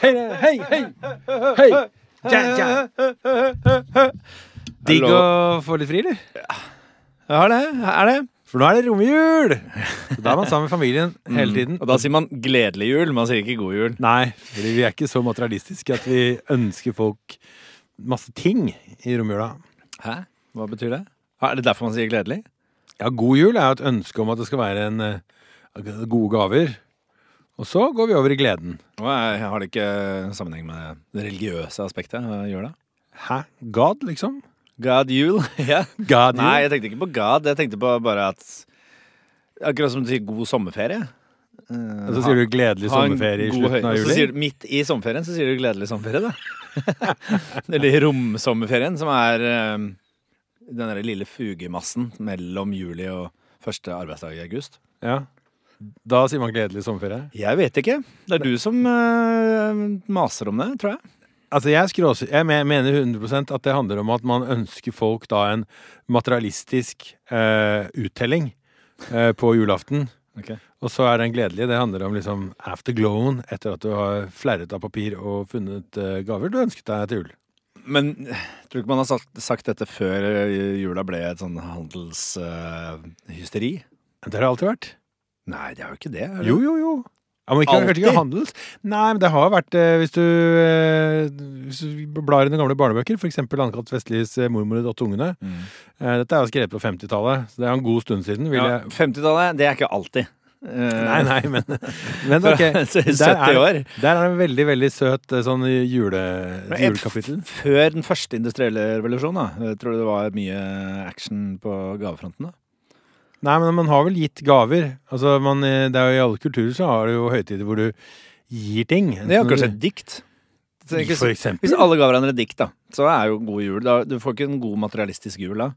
Hei, hei, hei! Hei! Ja, ja. Digg å få litt fri, eller? Ja, det. Er det. For nå er det romjul! Da er man sammen med familien hele tiden. Og da sier man 'gledelig jul', man sier ikke 'god jul'. Nei, fordi vi er ikke så materialistiske at vi ønsker folk masse ting i romjula. Hæ? Hva betyr det? Er det derfor man sier 'gledelig'? Ja, god jul er jo et ønske om at det skal være en eh, gode gaver. Og så går vi over i gleden. Og jeg har det ikke sammenheng med det religiøse aspektet? Gjør det? Hæ? God, liksom? God jul? ja. God jul? Nei, jeg tenkte ikke på God. Jeg tenkte på bare at Akkurat som du sier god sommerferie. Uh, så sier du gledelig sommerferie i slutten av juli? du midt i sommerferien så sier du gledelig sommerferie, da. Eller romsommerferien, som er um, den derre lille fugemassen mellom juli og første arbeidsdag i august. Ja. Da sier man gledelig sommerferie? Jeg vet ikke. Det er du som uh, maser om det, tror jeg. Altså, jeg, skråser, jeg mener 100% at det handler om at man ønsker folk da en materialistisk uh, uttelling uh, på julaften. Ok. Og så er den gledelige. Det handler om liksom afterglowen etter at du har flerret av papir og funnet gaver du ønsket deg til jul. Men tror du ikke man har sagt, sagt dette før jula ble et sånn handelshysteri? Det har det alltid vært. Nei, det er jo ikke det. er det? Jo, jo, jo. Ja, men ikke, kanskje ikke handels. Nei, men det har vært eh, Hvis du, eh, hvis du blar i noen gamle barnebøker, f.eks. Anne-Kat. Vestlis eh, 'Mormor og de åtte ungene'. Mm. Eh, dette er jo skrevet på 50-tallet, så det er en god stund siden. Vil Ja, jeg 50-tallet, det er ikke alltid. Nei, nei, men, men ok. 70 Der er, år. der er en veldig, veldig søt sånn jule, julekapittel. Før den første industrielle revolusjonen, da. Jeg tror det var mye action på gavefronten. da. Nei, men man har vel gitt gaver. Altså, man, eh, det er jo I alle kulturer så har du jo høytider hvor du gir ting. Det er jo kanskje et dikt. For eksempel. Hvis alle ga hverandre dikt, da, så er jo god jul. Da, du får ikke en god materialistisk jul da.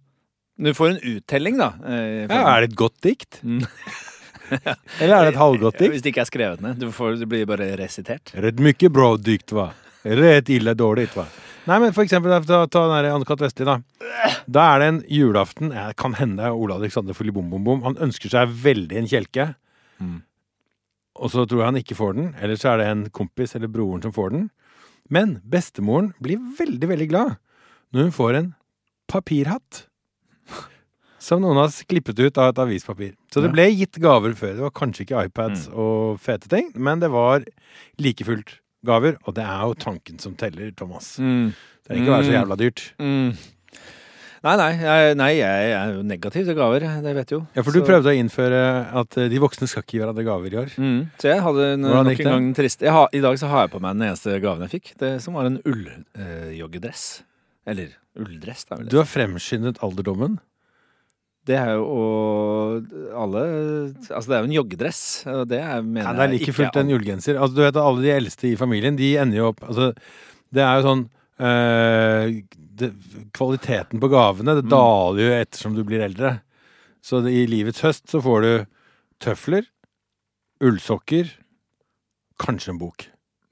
Du får en uttelling, da. eh, Ja, er det et godt dikt? Eller er det et halvgodt dikt? Hvis det ikke er skrevet ned. Du får, du blir bare resitert. Er det et mye bra dikt, va? Et ille dårlig, va? Nei, men for eksempel, ta, ta den der Anne-Kat. Vestli, da. Da er det en julaften. Det kan hende det er Ole Alexander Foli Bom Bom Bom. Han ønsker seg veldig en kjelke. Mm. Og så tror jeg han ikke får den. Eller så er det en kompis eller broren som får den. Men bestemoren blir veldig, veldig glad når hun får en papirhatt. Som noen har klippet ut av et avispapir. Så det ble gitt gaver før. Det var kanskje ikke iPads og fete ting, men det var like fullt gaver. Og det er jo tanken som teller, Thomas. Mm. Det trenger ikke å være så Mm. jævla dyrt. Mm. Nei, nei, jeg, nei, jeg er jo negativ til gaver. Det vet du jo. Ja, for du Så- prøvde å innføre at eh, de voksne skal ikke gi hverandre gaver i år. Mm. Så jeg hadde en, nok en gang trist jeg har, I dag så har jeg på meg den eneste gaven jeg fikk, det som var en ulljoggedress. Eller ulldress, Du har fremskyndet alderdommen. Det er jo alle Altså, det er jo en joggedress, og det er, mener Ja, det er jeg like ikke fullt en julegenser. Altså, du vet at Alle de eldste i familien De ender jo opp altså, Det er jo sånn øh, det, Kvaliteten på gavene Det Mm. daler jo ettersom du blir eldre. Så det, i livets høst så får du tøfler, ullsokker, kanskje en bok.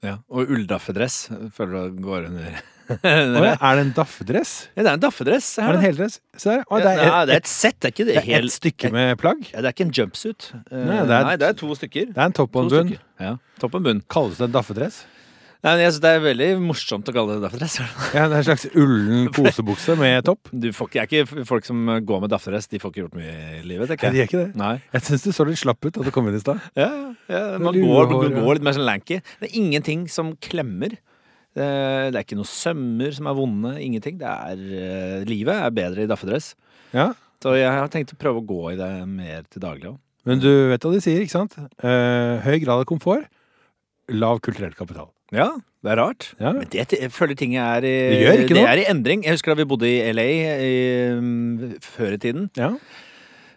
Ja, og ulldaffedress føler du går under Ja, er det en daffedress? Ja, det er en daffedress. Er det en heldress? Se der. Å, det er ja, et, det er et sett, det er ikke det det er ett stykke med plagg. ja, Det er ikke en jumpsuit. Eh, Nei, det er- Nei, det er to stykker. Det er en topp og en bunn. Ja, topp og bunn. Kalles det en daffedress? Nei, men jeg synes Det er veldig morsomt å kalle det daffedress. Ja, det er en slags ullen kosebukse med topp. Du får ikke, jeg er ikke folk som går med daffedress, de får ikke gjort mye i livet. Nei, de jeg. er ikke det. Nei. Jeg syns du så litt slapp ut da du kom inn i stad. Ja, ja, man går, går litt mer sånn lanky. Det er ingenting som klemmer. Det det er ikke noen sømmer som er vonde. Ingenting. Det er, eh, livet er bedre i daffedress. Ja. Så jeg har tenkt å prøve å gå i det mer til daglig òg. Men du vet hva de sier, ikke sant? Eh, høy grad av komfort, lav kulturell kapital. Ja, det er rart. Ja. Men det, jeg føler ting er i, Det det er i endring. Jeg husker da vi bodde i LA i, mm, før i tiden. Ja.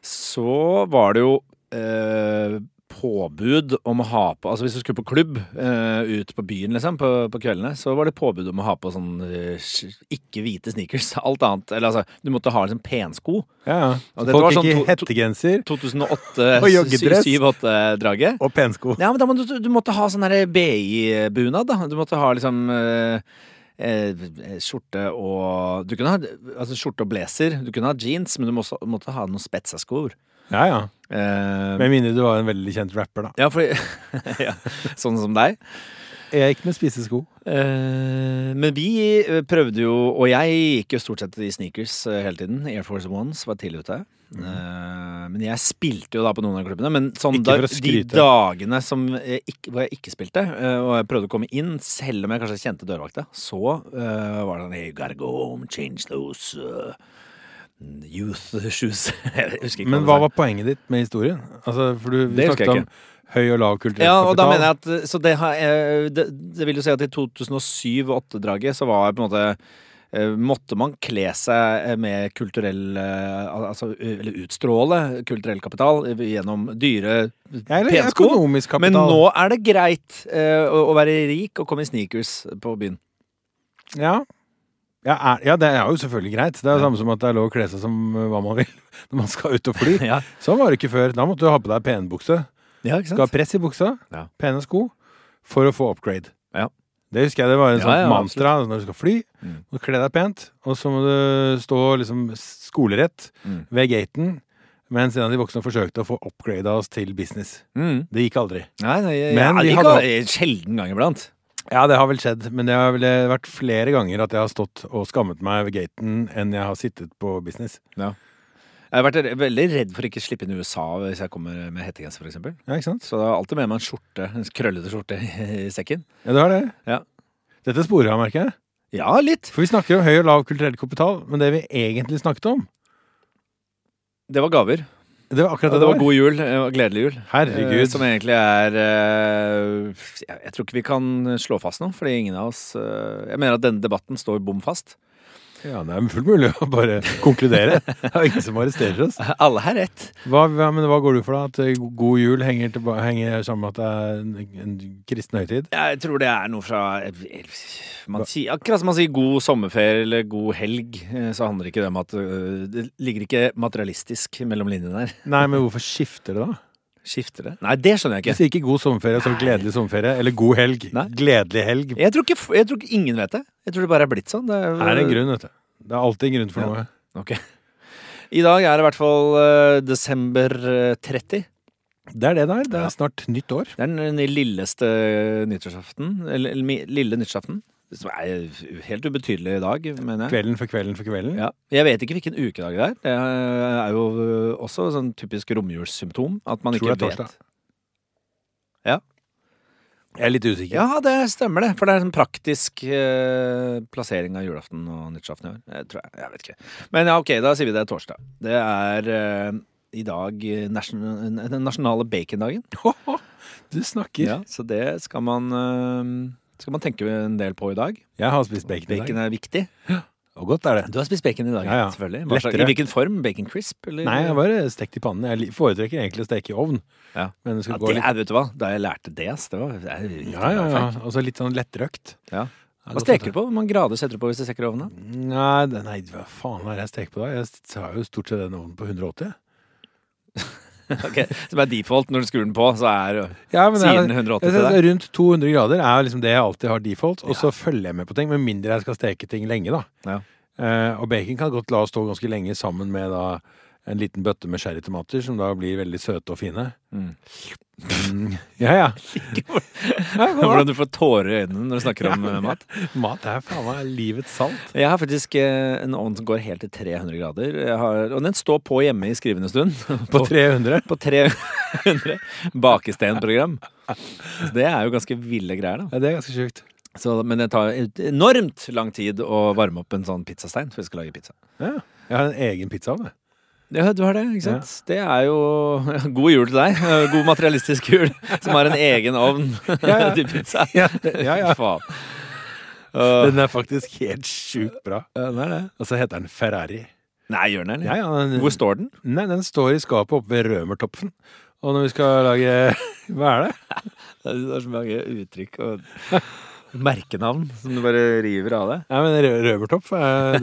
Så var det jo eh, påbud om å ha på Altså hvis du skulle på klubb uh, ut på byen liksom på, på kveldene, så var det påbud om å ha på sånn uh, ikke hvite sneakers. Alt annet. Eller altså, du måtte ha liksom pensko. ja, dette folk var sånn i hettegenser 2008, Og joggedress. 7-8-draget. og pensko. Ja, men da må du, du måtte ha sånn BI-bunad, da. Du måtte ha liksom uh, eh, skjorte og Du kunne ha altså skjorte og blazer. Du kunne ha jeans, men du måtte, måtte ha noen spetsa skor. Ja, ja. Eh, Med mindre du var en veldig kjent rapper, da. ja, for ja, Sånn som deg. Jeg gikk med spisesko. Eh, men vi eh, prøvde jo, og jeg gikk jo stort sett i sneakers eh, hele tiden. Air Force Ones var tidlig ute. Eh, men jeg spilte jo da på noen av klubbene. Men sånn, da, de dagene som jeg ikke, hvor jeg ikke spilte, eh, og jeg prøvde å komme inn, selv om jeg kanskje kjente dørvakta, så var det sånn Hey, you gotta go home, change those uh, youth shoes. jeg husker ikke Men hva var poenget ditt med historien? Altså, for du, vi Det husker snakket jeg om høy og lav kulturell Ja, og da mener jeg at Så det, har, jeg- det, det vil jo si at i 2007-2008-draget så var på en måte eh, Måtte man kle seg med kulturell eh, Altså eller utstråle kulturell kapital gjennom dyre ja, eller pensko. økonomisk kapital. Men nå er det greit eh, å, å være rik og komme i sneakers på byen. Ja. Ja, er, ja, det er jo selvfølgelig greit. Det er jo samme som at det er lov å kle seg som uh, hva man vil når man skal ut og fly. Ja, Sånn var det ikke før. Da måtte du ha på deg penbukse. ja ikke Skal ha press i buksa, Ja. pene sko, for å få upgrade. Ja. Det husker jeg det var en Ja, sånn ja, mantra når du skal fly. Mm. Må kle deg pent, og så må du stå liksom skolerett Mm. ved gaten. Mens en av de voksne forsøkte å få upgrada oss til business. Mm. Det gikk aldri. Nei, nei, Men ja, vi det hadde- sjelden gang iblant. Ja, det har vel skjedd, men det har vel vært flere ganger at jeg har stått og skammet meg ved gaten enn jeg har sittet på business. Jeg har vært veldig redd for ikke å slippe inn i USA hvis jeg kommer med hettegenser, f.eks. Ja, ikke sant? Så jeg har alltid med meg en skjorte, en krøllete skjorte i sekken. Ja, du har det. Ja. Dette sporer jeg, merker jeg. Ja, litt. For vi snakker om høy og lav kulturell kapital, men det vi egentlig snakket om, Det var gaver. Det var akkurat Ja, det det var god jul eh, og gledelig jul. Herregud. Eh, Som egentlig er eh, jeg, tror ikke vi kan slå fast noe, fordi ingen av oss Jeg mener at denne debatten står bom fast. Ja, det er fullt mulig å bare konkludere. Det er ingen som arresterer oss. Alle har rett. Hva, men hva går du for, da? At eh, god jul henger, til, henger sammen med at det er en, en kristen høytid? Jeg tror det er noe fra man sier, Akkurat som man sier god sommerferie eller god helg, eh, så handler ikke det om at eh, Det ligger ikke materialistisk mellom linjene der. Nei, men hvorfor skifter det, da? Skifter det? Nei, det skjønner jeg Du ikke. sier ikke god sommerferie, så gledelig sommerferie. Eller god helg. Nei. Gledelig helg. Jeg tror, ikke, jeg tror ikke ingen vet det. Jeg tror det bare er blitt sånn. Det er, er en grunn, vet du. Det er alltid en grunn for Ja. noe. Ok. I dag er det i hvert fall uh, desember eh, 30. Det er det der. Det Ja. er snart nytt år. Det er den, den lilleste nyttårsaften. Eller lille nyttårsaften. Som er helt ubetydelig i dag, mener jeg. Kvelden for kvelden for kvelden. Ja. Jeg vet ikke hvilken ukedag det er. Det er jo også sånn typisk romjulssymptom. At man Tror ikke det er vet. Ja. Jeg er litt usikker. Ja, det stemmer det. For det er en praktisk eh, plassering av julaften og nyttårsaften i år. Jeg tror jeg. Jeg vet ikke. Men ja, ok, da sier vi det er torsdag. Det er eh, i dag nasjon nation, den nasjonale bacondagen. Du snakker. Ja, så det skal man eh, skal man tenke en del på i dag. Jeg har spist bacon i dag. Bacon er viktig. Og godt er det. Du har spist bacon i dag, Ja, ja. selvfølgelig. Lettere. I hvilken form? Bacon crisp? Eller? Nei, jeg bare stekt i pannen. Jeg foretrekker egentlig å steke i ovn. Ja. Men det skal ja, gå det litt er, vet du hva, Da jeg lærte det, det var det er Ja, ja, ja. Og så litt sånn lettrøkt. Ja, Hva steker du på? Hvor mange grader setter du på hvis du steker i ovnen? Nei, nei, hva faen er det jeg steker på da? Jeg har jo stort sett den ovnen på 180. Ok, Som er default når du skrur den på, så er Ja, siden 180 til deg. Rundt 200 grader er liksom det jeg alltid har default, og Ja. så følger jeg med på ting, med mindre jeg skal steke ting lenge, da. Ja. Uh, og bacon kan godt la oss stå ganske lenge sammen med da en liten bøtte med sherrytomater, som da blir veldig søte og fine. Mm. Mm, ja, ja. Ja? Hvordan du får tårer i øynene når du snakker om eh, mat. Mat er faen meg livets salt. Jeg har faktisk eh, en ovn som går helt til 300 grader. Har, og den står på hjemme i skrivende stund. På 300. på 300 Bakesteinprogram. Så det er jo ganske ville greier, da. Ja, det er ganske sjukt. Så, men det tar enormt lang tid å varme opp en sånn pizzastein for vi skal lage pizza. Ja. Jeg har en egen pizzaovn, jeg. Ja, du har det, ikke sant? Det er jo god jul til deg. God materialistisk jul som har en egen ovn Ja, ja. til pizza. Ja, ja, ja. Faen. Uh, Den er faktisk helt sjukt bra. ja, den er det. Og så heter den Ferrari. Nei, gjør den det? Ja, ja, den, Hvor står den? Nei, den står i skapet oppe ved Rømertopfen. Og når vi skal lage Hva er det? Det er så mange uttrykk og merkenavn som du bare river av deg. Ja, men Røvertopp,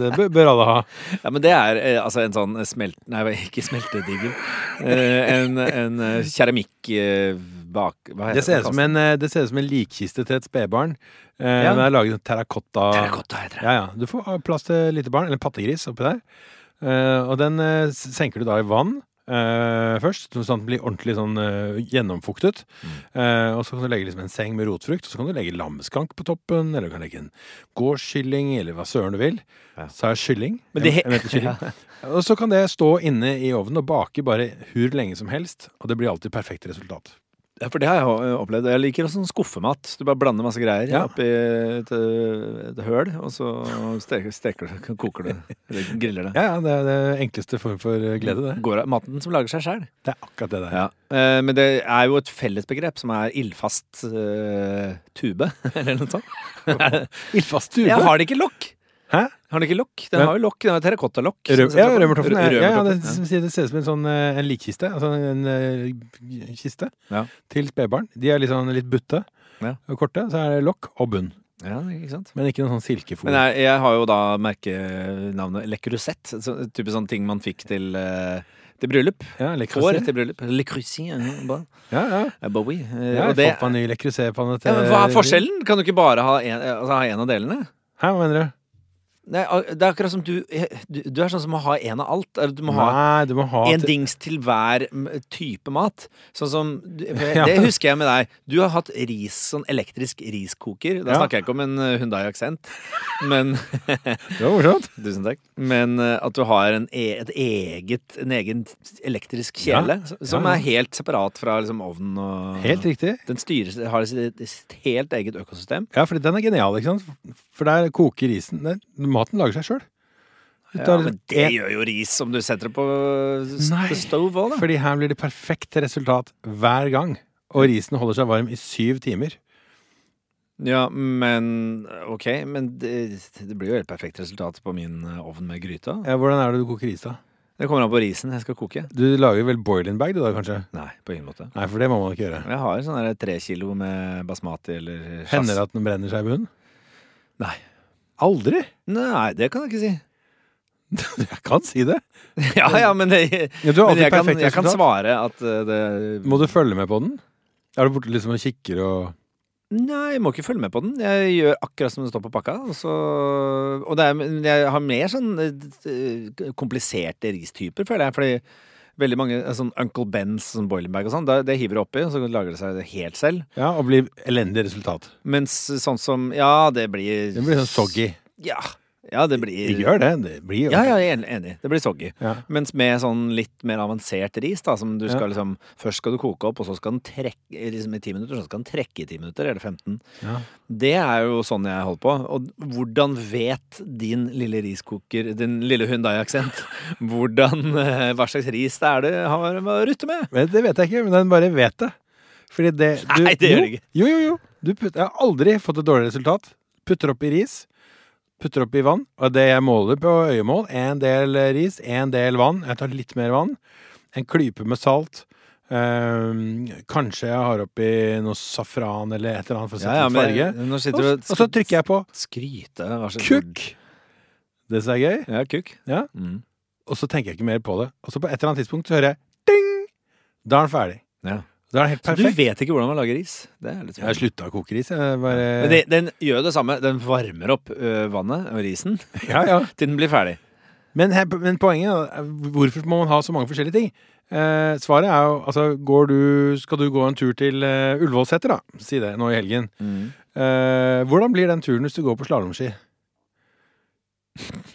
det bør, alle ha. Ja, men det er eh, altså en sånn smelt... Nei, ikke smeltedigel. Eh, en en eh, keramikk bak Hva Det ser ut som en, eh, det ser ut som en likkiste til et spedbarn. Ja. Den er laget av terrakotta. Terrakotta heter det. Ja, ja. Du får plass til lite barn, eller pattegris oppi der. Og den senker du da i vann eh, først, sånn at den blir ordentlig sånn uh, gjennomfuktet. Mm. Uh, og så kan du legge liksom en seng med rotfrukt, og så kan du legge lammeskank på toppen, eller du kan legge en gårdskylling, eller hva søren du vil. Ja. Så er kylling? Det- kylling. Og så kan det stå inne i ovnen og bake bare hur lenge som helst, og det blir alltid perfekt resultat. Ja, for det har jeg opplevd. Jeg liker også sånn skuffemat. Du bare blander masse greier Ja. oppi et, et høl, og så steker, steker det, koker det, eller griller det. Ja, ja, det er det enkleste form for glede, det. Går maten som lager seg sjæl. Det er akkurat det der. Ja. Eh, men det er jo et fellesbegrep som er ildfast eh, tube, eller noe sånt. Ildfast tube. Jeg har det ikke lokk? Hæ? Har den ikke lokk? Den Men- har jo lokk. Den har terrakottalokk. Sånn ja, rømmertoffen. er- Ja, ja, det, det ser ut som en, sånn, eh, en likkiste. Altså en en kiste Ja. til spedbarn. De er litt sånn litt butte Ja. og korte. Så er det lokk og bunn. ja, ikke sant? Men ikke noe sånn silkefòr. Men jeg, jeg har jo da merkenavnet Le Crusette. Så, type sånn ting man fikk til, uh, til bryllup. Ja, le creuset. til bryllup. Le Crusy. eh. Ja, ja. Eh, Bowie. Ja, og det, fått meg ny le creuset-panne ja, til men hva er forskjellen? Kan du ikke bare ha en, altså, ha en av delene? Hæ, hva mener du? Nei, det er akkurat som du Du, du er sånn som må ha en av alt. Du må ha Nei, du må ha en til- dings til hver type mat. Sånn som Ja. Det husker jeg med deg. Du har hatt ris, sånn elektrisk riskoker. Da Ja. snakker jeg ikke om en Hundai-aksent, men Det var morsomt. Tusen takk. Men uh, at du har en, e et eget, en egen elektrisk kjele Ja. som er helt separat fra liksom, ovnen og Helt riktig. Den styres, har sitt helt eget økosystem. Ja, for den er genial, ikke sant? For der koker risen der, Maten lager seg sjøl. Ja, men det gjør jo ris om du setter det på, stove òg, da. Fordi her blir det perfekt resultat hver gang. Og risen holder seg varm i syv timer. Ja, men OK. Men det, det blir jo helt perfekt resultat på min uh, ovn med gryta. Ja, hvordan er det du koker ris, da? Det kommer an på risen jeg skal koke. Du lager vel boil-in bag, du da, kanskje? Nei, på ingen måte. Nei, for det må man ikke gjøre. Jeg har sånn der tre kilo med basmati eller Hender det at den brenner seg i bunnen? Nei. Aldri! Nei, det kan jeg ikke si. Jeg kan si det. Ja, ja, men, det, Ja, men jeg, kan, jeg kan svare at uh, det Må du følge med på den? Er du borte liksom og kikker og Nei, jeg må ikke følge med på den. Jeg gjør akkurat som det står på pakka. Og, så, og det er, jeg har mer sånn eh, kompliserte ristyper, føler jeg. Fordi veldig mange eh, sånn Uncle Bens sånn boiling bag og sånn, det, det hiver du oppi, og så lager det seg helt selv. Ja, og blir elendig resultat. Mens sånn som Ja, det blir Det blir sånn soggy. Ja, ja det blir gjør det. Det blir jo Ja, ja, jeg er enig-. Det blir soggy. Ja. Mens med sånn litt mer avansert ris, da, som du skal Ja. liksom Først skal du koke opp, og så skal den trekke liksom i ti minutter, så skal den trekke i ti minutter, eller 15. Ja. Det er jo sånn jeg holder på. Og hvordan vet din lille riskoker, din lille Hundai-aksent, hvordan eh, Hva slags ris det er du har å rutte med? Det vet jeg ikke, men den bare vet det. Fordi det du, Nei, det gjør jo, det ikke. Jo, jo, jo. Du putter, jeg har aldri fått et dårlig resultat. Putter oppi ris. Putter oppi vann. Og det jeg måler på øyemål, en del ris, en del vann. Jeg tar litt mer vann. En klype med salt. Um, kanskje jeg har oppi noe safran eller et eller annet for å sette litt farge. nå Og, sitter og så trykker jeg på Skryte. Kukk. Det som er gøy. Ja, kukk. Ja. Mm. Og så tenker jeg ikke mer på det. Og så på et eller annet tidspunkt så hører jeg ding! Da er den ferdig. Ja. Da er helt perfekt. Så du vet ikke hvordan man lager ris? Det er litt Jeg har slutta å koke ris. Jeg bare Men det, den gjør det samme. Den varmer opp ø, vannet og risen Ja, ja. til den blir ferdig. Men, men poenget er hvorfor må man ha så mange forskjellige ting? Eh, svaret er jo altså går du, Skal du gå en tur til uh, Ullevålseter, da? Si det nå i helgen. Eh, hvordan blir den turen hvis du går på slalåmski?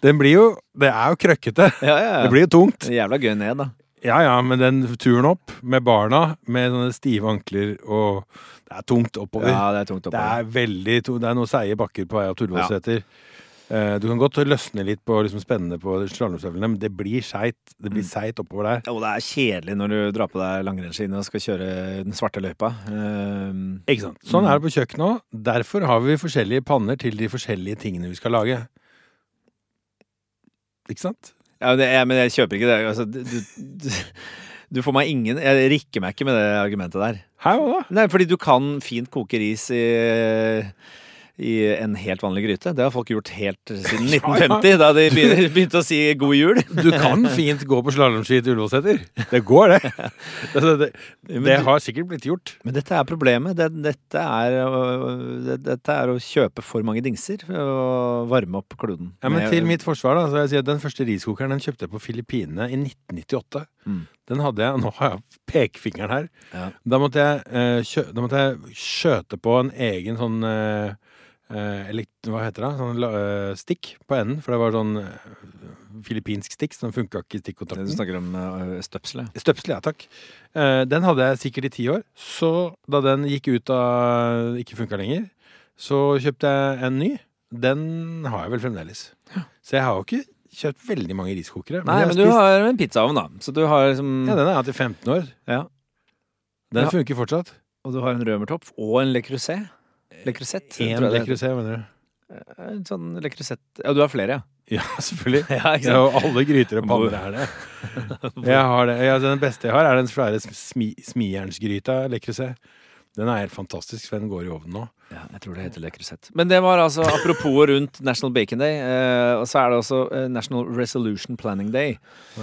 Den blir jo Det er jo krøkkete. Ja, ja, ja. Det blir jo tungt. Det Jævla gøy ned, da. Ja ja, men den turen opp med barna med sånne stive ankler og Det er tungt oppover. Ja, det er tungt Det oppover. er veldig tungt. Det er noen seige bakker på vei av til Ullevålseter. Eh, du kan godt løsne litt på liksom spennende på slalåmstøvlene, men det blir seigt Det blir Mm. seigt oppover der. Og det er kjedelig når du drar på deg langrennsskiene og skal kjøre den svarte løypa. Ehm, Ikke sant? Sånn er det på kjøkkenet òg. Derfor har vi forskjellige panner til de forskjellige tingene vi skal lage. Ikke sant? Ja, men, jeg, men jeg kjøper ikke det. Altså, du, du, du får meg ingen Jeg rikker meg ikke med det argumentet der. Hæ, hva da. Nei, fordi du kan fint koke ris i, i en helt vanlig gryte. Det har folk gjort helt siden Ja, ja. 1950, da de begynte, å si god jul. Du kan fint gå på slalåmski til Ullevålseter. Det går, det. Det, det. Det har sikkert blitt gjort. Men dette er problemet. Det, dette, er, det, dette er å kjøpe for mange dingser og varme opp kloden. Ja, men til mitt forsvar, da, så vil jeg si at den første riskokeren den kjøpte jeg på Filippinene i 1998. Mm. Den hadde jeg, Nå har jeg pekefingeren her. Ja. Da måtte jeg, eh, kjø, da måtte jeg skjøte på en egen sånn eh, elekt, Hva heter det? Sånn eh, stikk på enden. For det var sånn eh, filippinsk stikk, så den funka ikke i stikkontakten. Du snakker om uh, støpselet? ja. Ja takk. Eh, den hadde jeg sikkert i ti år. Så da den gikk ut av ikke funka lenger, så kjøpte jeg en ny. Den har jeg vel fremdeles. Så jeg har jo ikke kjøpt veldig mange riskokere. Nei, men du har en pizzaovn, da. Så du har liksom Ja, den har jeg hatt i 15 år. Ja. Den Ja. funker fortsatt. Og du har en rømertopp og en Le Creuset. Le Creuset. jeg Én Le. Creuset, mener du? En sånn Le Creuset Ja, du har flere, ja. Ja, selvfølgelig. Ja, Ja, alle gryter og panner er det. Jeg har det. Ja, den beste jeg har, er den svære smi, smijernsgryta Le Creuset. Den er helt fantastisk, for den går i ovnen nå. Ja, jeg tror det heter Le Creuset. Men det var altså apropos rundt National Bacon Day, eh, og så er det også eh, National Resolution Planning Day.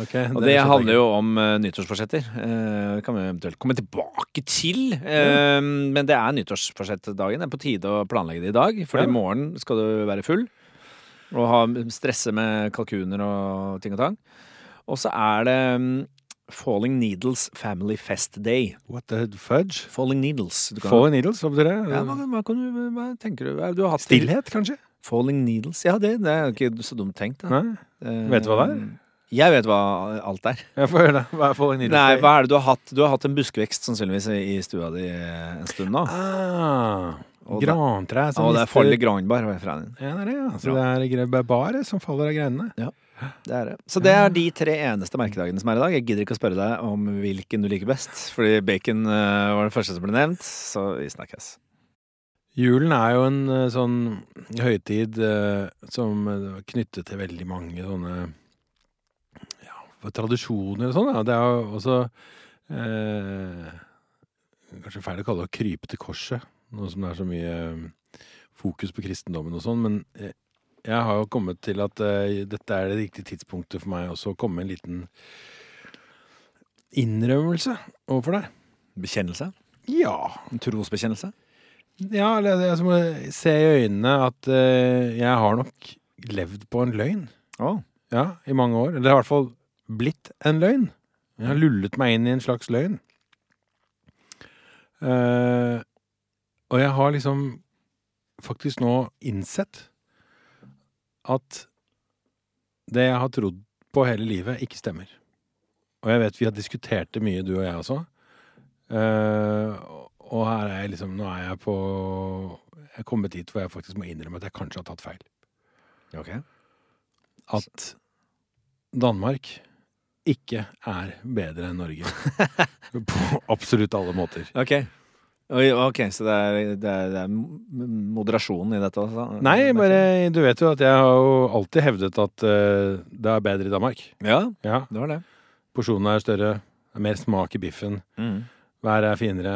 Okay, Og det handler jo om uh, nyttårsforsetter. Eh, det kan vi eventuelt komme tilbake til. Eh, Men det er nyttårsforsettdagen. Det er på tide å planlegge det i dag, for Ja. i morgen skal du være full. Og ha, stresse med kalkuner og ting og tang. Og så er det mm, Falling Needles Family Fest Day. What the fudge? Falling Needles. Falling needles, hva betyr det? Ja, hva, hva, du, hva tenker du? Du Stillhet, kanskje? Falling Needles. Ja, det, det er ikke så dumt tenkt. Da. Nei? Eh, Vet du hva det er? Jeg vet hva alt er. Jeg får høre det. Hva er Falling needles? Nei, hva er det du har hatt? Du har hatt en buskvekst sannsynligvis i stua di eh, en stund nå. Ah, Og grantre som Og det er farlig granbar. Ja, det er det, ja. Så det er bare som faller av greinene. Det er det. Så det er de tre eneste merkedagene som er i dag. Jeg gidder ikke å spørre deg om hvilken du liker best, fordi bacon eh, var det første som ble nevnt, så vi snakkes. Julen er jo en eh, sånn høytid eh, som er knyttet til veldig mange sånne ja, tradisjoner og sånn. Ja. Det er jo også eh, Kanskje feil å kalle det å krype til korset, nå som det er så mye fokus på kristendommen og sånn, men jeg har jo kommet til at uh, dette er det riktige tidspunktet for meg også å komme med en liten innrømmelse overfor deg. Bekjennelse? Ja. En trosbekjennelse? Ja, eller jeg må se i øynene at uh, jeg har nok levd på en løgn. Oh. Ja, i mange år. Eller i hvert fall blitt en løgn. Jeg har lullet meg inn i en slags løgn. Uh, og jeg har liksom faktisk nå innsett at det jeg har trodd på hele livet, ikke stemmer. Og jeg vet vi har diskutert det mye, du og jeg også. Uh, og her er jeg liksom Nå er jeg på Jeg er kommet dit hvor jeg faktisk må innrømme at jeg kanskje har tatt feil. Ok. At Danmark ikke er bedre enn Norge. på absolutt alle måter. Ok. Oi, ok, så det er, det er, det er moderasjon i dette også? Nei, bare Du vet jo at jeg har jo alltid hevdet at uh, det er bedre i Danmark. Ja, Ja, det var det. Porsjonene er større, det er mer smak i biffen, Mm. været er finere.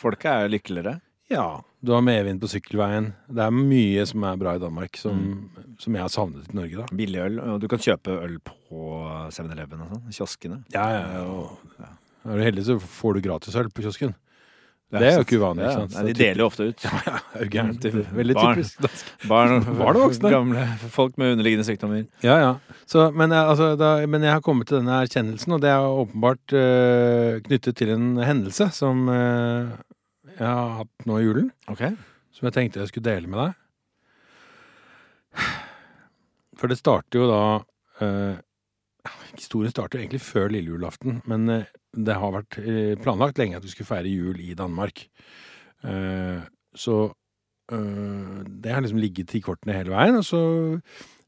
Folket er lykkeligere. Ja, du har medvind på sykkelveien. Det er mye som er bra i Danmark, som, som jeg har savnet i Norge, da. Billig øl. Og du kan kjøpe øl på 7-Eleven og sånn. Kioskene. Ja, ja, ja. Er du heldig, så får du gratis øl på kiosken. Ja, Det er jo ikke uvanlig, Ja? Nei, de deler jo ofte ut. Ja, er du gæren? Veldig barn. typisk dansk. Barn Barn og voksne. gamle folk med underliggende sykdommer. Ja, ja. Så, men, jeg, altså, da, men jeg har kommet til denne erkjennelsen, og det er åpenbart eh, knyttet til en hendelse som eh, jeg har hatt nå i julen, Ok. som jeg tenkte jeg skulle dele med deg. For det starter jo da eh, Historien starter egentlig før lille julaften, men eh, det har vært eh, planlagt lenge at vi skulle feire jul i Danmark. Eh, så eh, det har liksom ligget i kortene hele veien. Og så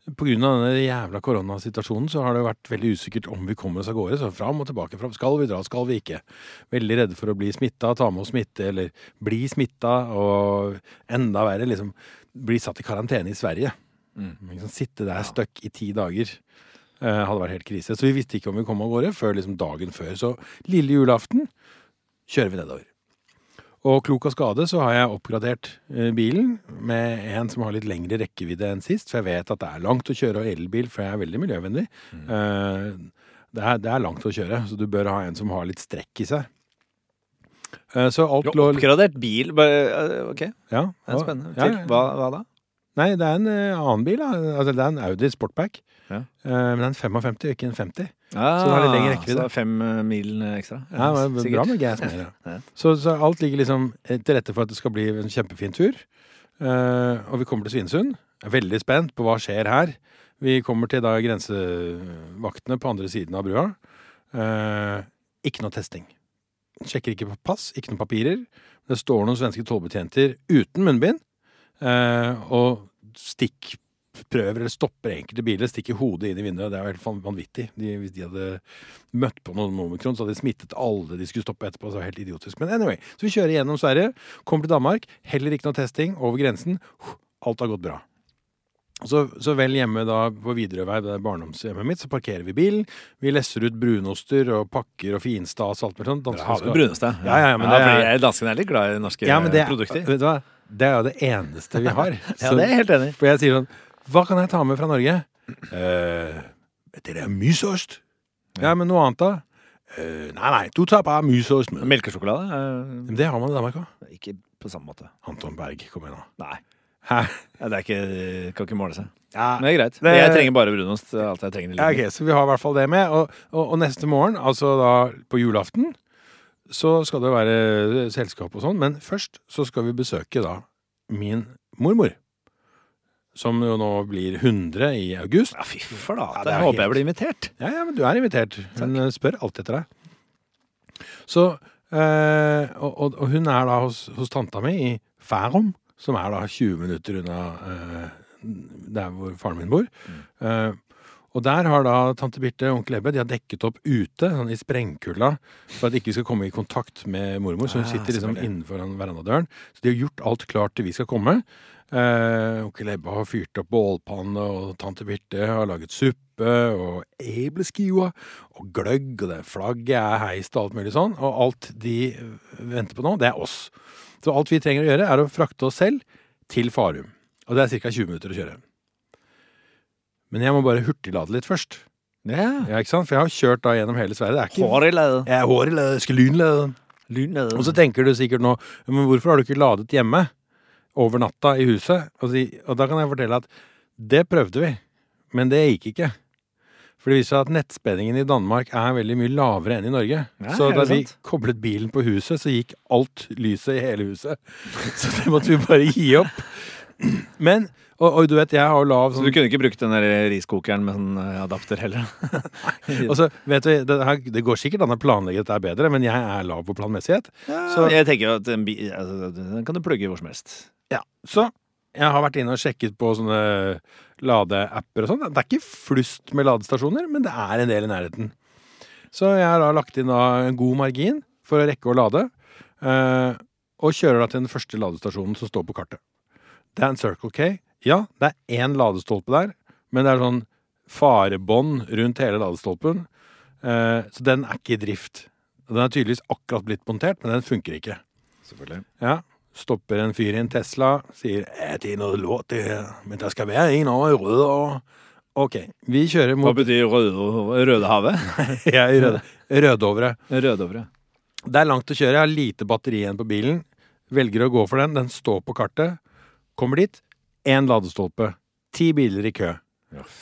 av denne jævla koronasituasjonen så har det vært veldig usikkert om vi kommer oss av gårde. Så fram og tilbake. Fram. Skal vi dra, skal vi ikke? Veldig redde for å bli smitta, ta med oss smitte, eller bli smitta, og enda verre, liksom bli satt i karantene i Sverige. Mm. Liksom, sitte der stuck i ti dager. Eh, hadde vært helt krise. Så vi visste ikke om vi kom av gårde før liksom dagen før. Så lille julaften kjører vi nedover. Og klok av skade så har jeg oppgradert eh, bilen med en som har litt lengre rekkevidde enn sist, for jeg vet at det er langt å kjøre elbil, for jeg er veldig miljøvennlig. Mm. det, er, det er langt å kjøre, så du bør ha en som har litt strekk i seg. Eh, så alt Du har oppgradert bil. Eh, ok, ja, det er spennende. Hva, hva da? Nei, det er en eh, annen bil. Da. Altså, det er en Audi Sportback. Ja. Eh, men det er en 55, ikke en 50. Ah, det har litt lengre rekkevidde. Så det er fem eh, mil ekstra? Ja, det var bra med gas mer, ja. Ja. Så, så alt ligger liksom til rette for at det skal bli en kjempefin tur. Uh, og vi kommer til Svinesund. Jeg er veldig spent på hva skjer her. Vi kommer til da grensevaktene på andre siden av brua. Uh, ikke noe testing. Sjekker ikke på pass, ikke noen papirer. Det står noen svenske tollbetjenter uten munnbind. Uh, og stikkprøver, eller stopper enkelte biler, stikker hodet inn i vinduet. Det er jo helt vanvittig. De, hvis de hadde møtt på noen omikron, så hadde de smittet alle de skulle stoppe etterpå. Så det var helt idiotisk. Men anyway, så vi kjører gjennom Sverige, kommer til Danmark, heller ikke noe testing, over grensen. Alt har gått bra. Så, så vel hjemme da på Widerøevei, det er barndomshjemmet mitt, så parkerer vi bilen. Vi lesser ut brunoster og pakker og finstas og alt mulig sånt. Dere ja, har skal- vel ja. Ja, ja, men det fordi er- Danskene er litt glad i norske ja, men det, produkter. Vet du hva? Det er jo det eneste vi har. Ja, det er jeg helt enig. For jeg sier sånn Hva kan jeg ta med fra Norge? Uh, det er mysost. Ja, men noe annet, da? «Eh, nei, nei, du tar bare mysost med. Melkesjokolade? Men det har man i Danmark òg. ikke på samme måte. Anton Berg, kom igjen nå. Nei. Hæ? Ja, Det er ikke, kan ikke måle seg. Ja, Men det er greit. Det- Jeg trenger bare brunost. Alt jeg trenger i Ja, livet. ok, Så vi har i hvert fall det med. Og, og, og neste morgen, altså da på julaften, så skal det være selskap og sånn. Men først så skal vi besøke da min mormor. Som jo nå blir 100 i august. Ja, fy flate. Ja, jeg håper jeg blir invitert. Ja, ja, men du er invitert. Hun Takk. spør alltid etter deg. Så eh, og, og, og hun er da hos, hos tanta mi i Færom, som er da 20 minutter unna eh, der hvor faren min bor. Eh, og der har da tante Birte og onkel Ebbe de har dekket opp ute sånn i sprengkulda for at ikke skal komme i kontakt med mormor. Så hun Ah, sitter liksom innenfor verandadøren. Så de har gjort alt klart til vi skal komme. Eh, onkel Ebbe har fyrt opp bålpanne, og tante Birte har laget suppe og ebleskiver og gløgg, og det flagget er heist og alt mulig sånn. Og alt de venter på nå, det er oss. Så alt vi trenger å gjøre, er å frakte oss selv til Farum. Og det er ca. 20 minutter å kjøre. Men jeg må bare hurtiglade litt først. Ja. Ja, ikke sant? For jeg har kjørt da gjennom hele Sverige. Det er ikke Hår i lade. Jeg er hår i lade, jeg skal lynlade. Lynlade. Og så tenker du sikkert nå Men hvorfor har du ikke ladet hjemme? Over natta i huset? Og, si, og da kan jeg fortelle at det prøvde vi, men det gikk ikke. For det viser seg at nettspenningen i Danmark er veldig mye lavere enn i Norge. Ja, så da vi koblet bilen på huset, så gikk alt lyset i hele huset. Så det måtte vi bare gi opp. Men Og, og du vet, jeg har jo lav Så sånn du kunne ikke brukt den der riskokeren med sånn eh, adapter heller? Og så, vet du, det, her, det går sikkert an å planlegge dette bedre, men jeg er lav på planmessighet. Så jeg tenker jo at en altså, den kan du plugge hvor som helst. Ja, så jeg har vært inne og sjekket på sånne ladeapper og sånn. Det er ikke flust med ladestasjoner, men det er en del i nærheten. Så jeg har da lagt inn en god margin for å rekke å lade, eh, og kjører da til den første ladestasjonen som står på kartet. Det er en Circle K. Ja, det er én ladestolpe der, men det er sånn farebånd rundt hele ladestolpen, eh, så den er ikke i drift. Den er tydeligvis akkurat blitt montert, men den funker ikke. Selvfølgelig. Ja, stopper en fyr i en Tesla, sier 'Jeg det er noe låt det men det skal være en av røde og... Ok, vi kjører mot Hva betyr røde, Rødehavet? ja, i rød, Rødovre. Rødovre. Det er langt å kjøre, jeg har lite batteri igjen på bilen. Velger å gå for den, den står på kartet. Kommer dit, én ladestolpe. Ti biler i kø.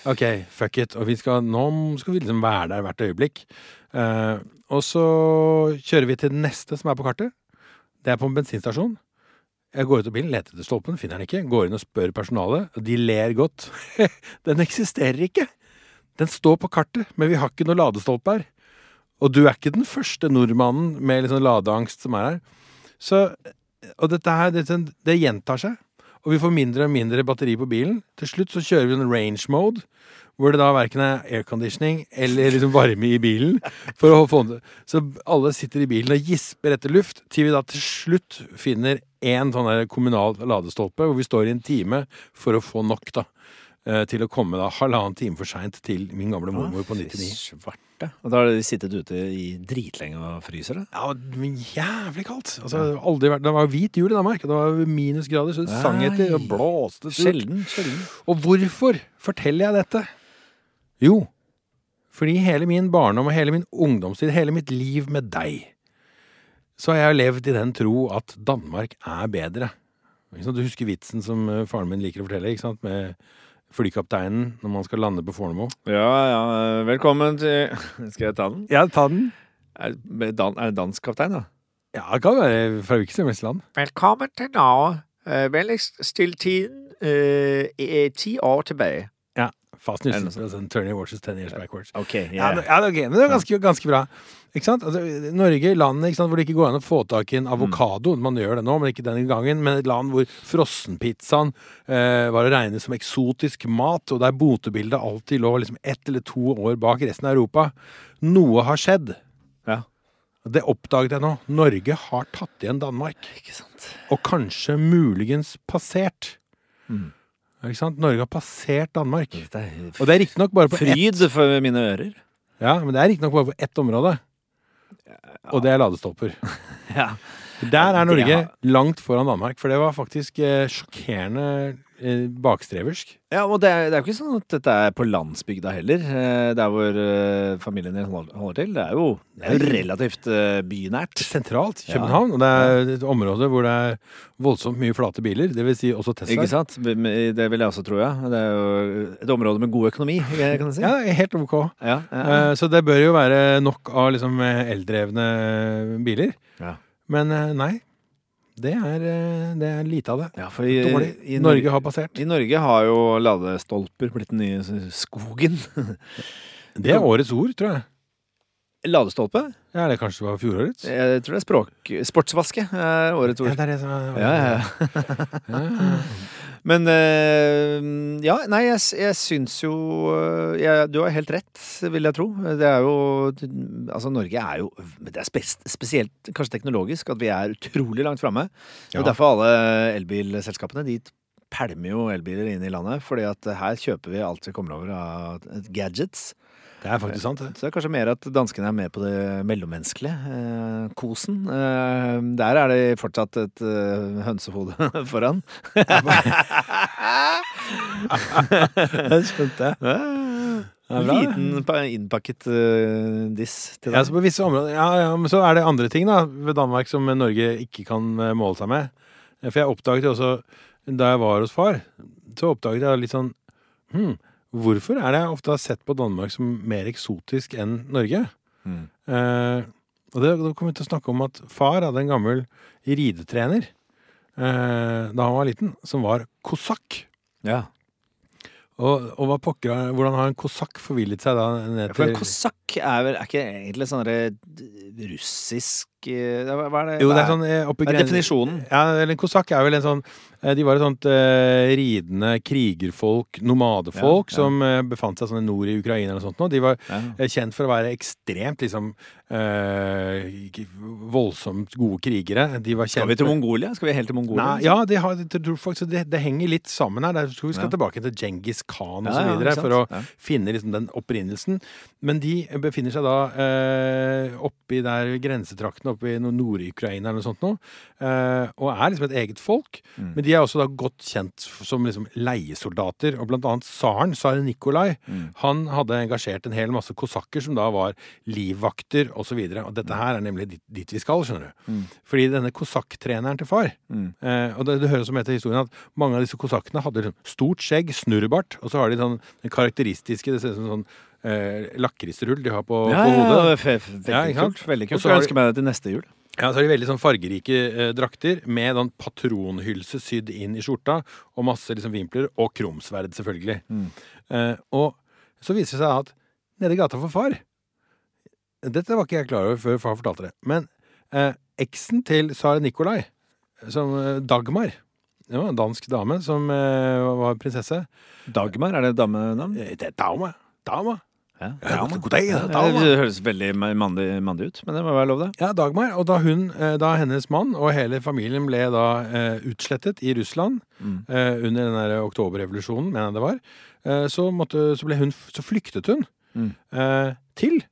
Ok, fuck it. Og vi skal, nå skal vi liksom være der hvert øyeblikk. Uh, og så kjører vi til den neste som er på kartet. Det er på en bensinstasjon. Jeg går ut av bilen, leter etter stolpen, finner den ikke. Går inn og spør personalet, og de ler godt. den eksisterer ikke! Den står på kartet, men vi har ikke noe ladestolpe her. Og du er ikke den første nordmannen med liksom ladeangst som er her. Så, og dette her, det, det gjentar seg. Og vi får mindre og mindre batteri på bilen. Til slutt så kjører vi en range mode, hvor det da verken er airconditioning eller liksom varme i bilen. For å få det. Så alle sitter i bilen og gisper etter luft, til vi da til slutt finner én sånn der kommunal ladestolpe, hvor vi står i en time for å få nok, da. eh, Til å komme da halvannen time for seint til min gamle mormor på 99. Svart borte. Og da har de sittet ute i dritlenge og fryser det. Ja, men jævlig kaldt. Altså, aldri vært, Det var hvit jul i Danmark, og det var minusgrader, så det sang etter og blåste surt. Sjelden. sjelden. Og hvorfor forteller jeg dette? Jo, fordi hele min barndom og hele min ungdomstid, hele mitt liv med deg, så har jeg levd i den tro at Danmark er bedre. Du husker vitsen som eh, faren min liker å fortelle, ikke sant? med flykapteinen når man skal lande på Fornebu? Ja, ja. Velkommen til Skal jeg ta den? Ja, ta den. Er, dan, er det dansk kaptein, da? Ja, det kan være fra hvilket som helst land. Velkommen til Norge. Uh, Vennligst still tiden uh, ti år tilbake. Ja. Fast noe news. Altså, watches ten years backwards. Ok, Ja, det, ja, det er ok, men det var ganske, ganske bra. Ikke sant? Altså, Norge, landet ikke sant, hvor det ikke går an å få tak i en avokado. Man gjør det nå, men ikke denne gangen. Men et land hvor frossenpizzaen eh, var å regne som eksotisk mat, og der botebildet alltid lå liksom ett eller to år bak resten av Europa. Noe har skjedd. Ja. Det oppdaget jeg nå. Norge har tatt igjen Danmark. Ikke sant. Og kanskje muligens passert. Mm. Ikke sant? Norge har passert Danmark. Det er Og det er riktignok bare på ett fryd for mine ører. Ja, men det er riktignok bare på ett område. Og det er ladestolper. Ja. Der er Norge langt foran Danmark, for det var faktisk eh, sjokkerende eh, bakstreversk. Ja, og det er, det er jo ikke sånn at dette er på landsbygda heller, eh, der hvor eh, familien din holder holder til. Det er jo, det er jo relativt eh, bynært. Sentralt. København, og det er et område hvor det er voldsomt mye flate biler. Det vil si også Tesla. Ikke sant? Det vil jeg også tro, ja. Det er jo et område med god økonomi, kan jeg si. Ja, helt ok. Ja, ja. Eh, Så det bør jo være nok av liksom eh, eldrevne biler. Ja. Men eh, nei. Det er, eh, det er lite av det. ja i, Dårlig. i Norge har passert. I Norge har jo ladestolper blitt den nye skogen. Det er årets ord, tror jeg. Ladestolpe? Ja, Eller kanskje det var fjorårets? Jeg tror det er språk... Sportsvaske er årets ord. Ja, det er det som er Ja, ja, ja. Men eh, Ja, nei, jeg, jeg syns jo eh, jeg, Du har helt rett, vil jeg tro. Det er jo Altså, Norge er jo Det er spes, spesielt kanskje teknologisk at vi er utrolig langt framme. Ja. Og derfor alle elbilselskapene de pælmer jo elbiler inn i landet, fordi at her kjøper vi alt vi kommer over av gadgets. Det er faktisk sant, det. Så det er kanskje mer at danskene er med på det mellommenneskelige. Eh, kosen. Eh, der er det fortsatt et eh, hønsehode foran. Det skjønte jeg. Ja. Liten innpakket uh, diss til Ja, så på visse områder Ja, ja, men så er det andre ting da ved Danmark som Norge ikke kan eh, måle seg med. Eh, For jeg oppdaget jo også da jeg var hos far, så oppdaget jeg litt sånn hm, Hvorfor er det jeg ofte har sett på Danmark som mer eksotisk enn Norge? Mm. Eh, og det, da kom vi til å snakke om at far hadde en gammel ridetrener eh, da han var liten, som var kosakk. Ja. Og, og pokker, hvordan har en kosakk forvillet seg da ned For en til kosakk er vel Er ikke egentlig sånn russisk Hva hva er det? Jo, det er sånn oppe, oppi er definisjonen? Ja, eller en kosakk er vel en sånn eh, De var et sånt uh, ridende krigerfolk, nomadefolk, Ja, ja. som uh, befant seg sånn nord i Ukraina eller noe sånt. nå. De var Ja. uh, kjent for å være ekstremt liksom eh, voldsomt gode krigere. De var Skal vi til Mongolia? Skal vi helt til Mongolia? Nei, ja, de har, de, faktisk det, det henger litt sammen her. Der tror vi skal tilbake til Djengis Khan og så videre for å? Finne liksom den opprinnelsen. Men de befinner seg da eh, oppi der grensetraktene, oppi i Nord-Ukraina eller noe sånt noe. Eh, og er liksom et eget folk. Mm. Men de er også da godt kjent som liksom leiesoldater. Og blant annet tsaren, tsar Nikolai, Mm. han hadde engasjert en hel masse kosakker som da var livvakter osv. Og, så og dette her er nemlig dit, dit vi skal, skjønner du. Mm. Fordi denne kosakktreneren til far Mm. Eh, og det, det høres med etter historien at mange av disse kosakkene hadde liksom stort skjegg, snurrebart, og så har de sånn den karakteristiske Det ser ut som sånn eh, lakrisrull de har på, Ja, på hodet. ja, Ja, veldig kult. Veldig kult. så ønske meg det til neste jul. Ja, så har de veldig sånn fargerike eh, drakter med sånn patronhylse sydd inn i skjorta, og masse liksom vimpler, og krumsverd, selvfølgelig. Mm. Eh, og så viser det seg at nede i gata for far Dette var ikke jeg klar over før far fortalte det. Men eh, eksen til Sara Nikolai, som eh, Dagmar Det var en dansk dame som eh, var prinsesse. Dagmar, er det damenavn? Eh, det er Dama. Dama. Ja, Ja, Dagmar. god dag, Ja, det høres veldig mandig, mandig ut, men det må være lov, det. Ja, Dagmar. Og da hun, eh, da hennes mann og hele familien ble da eh, utslettet i Russland Mm. eh, under den der oktoberrevolusjonen, mener jeg det var, så, måtte, så hun Så flyktet hun Mm. til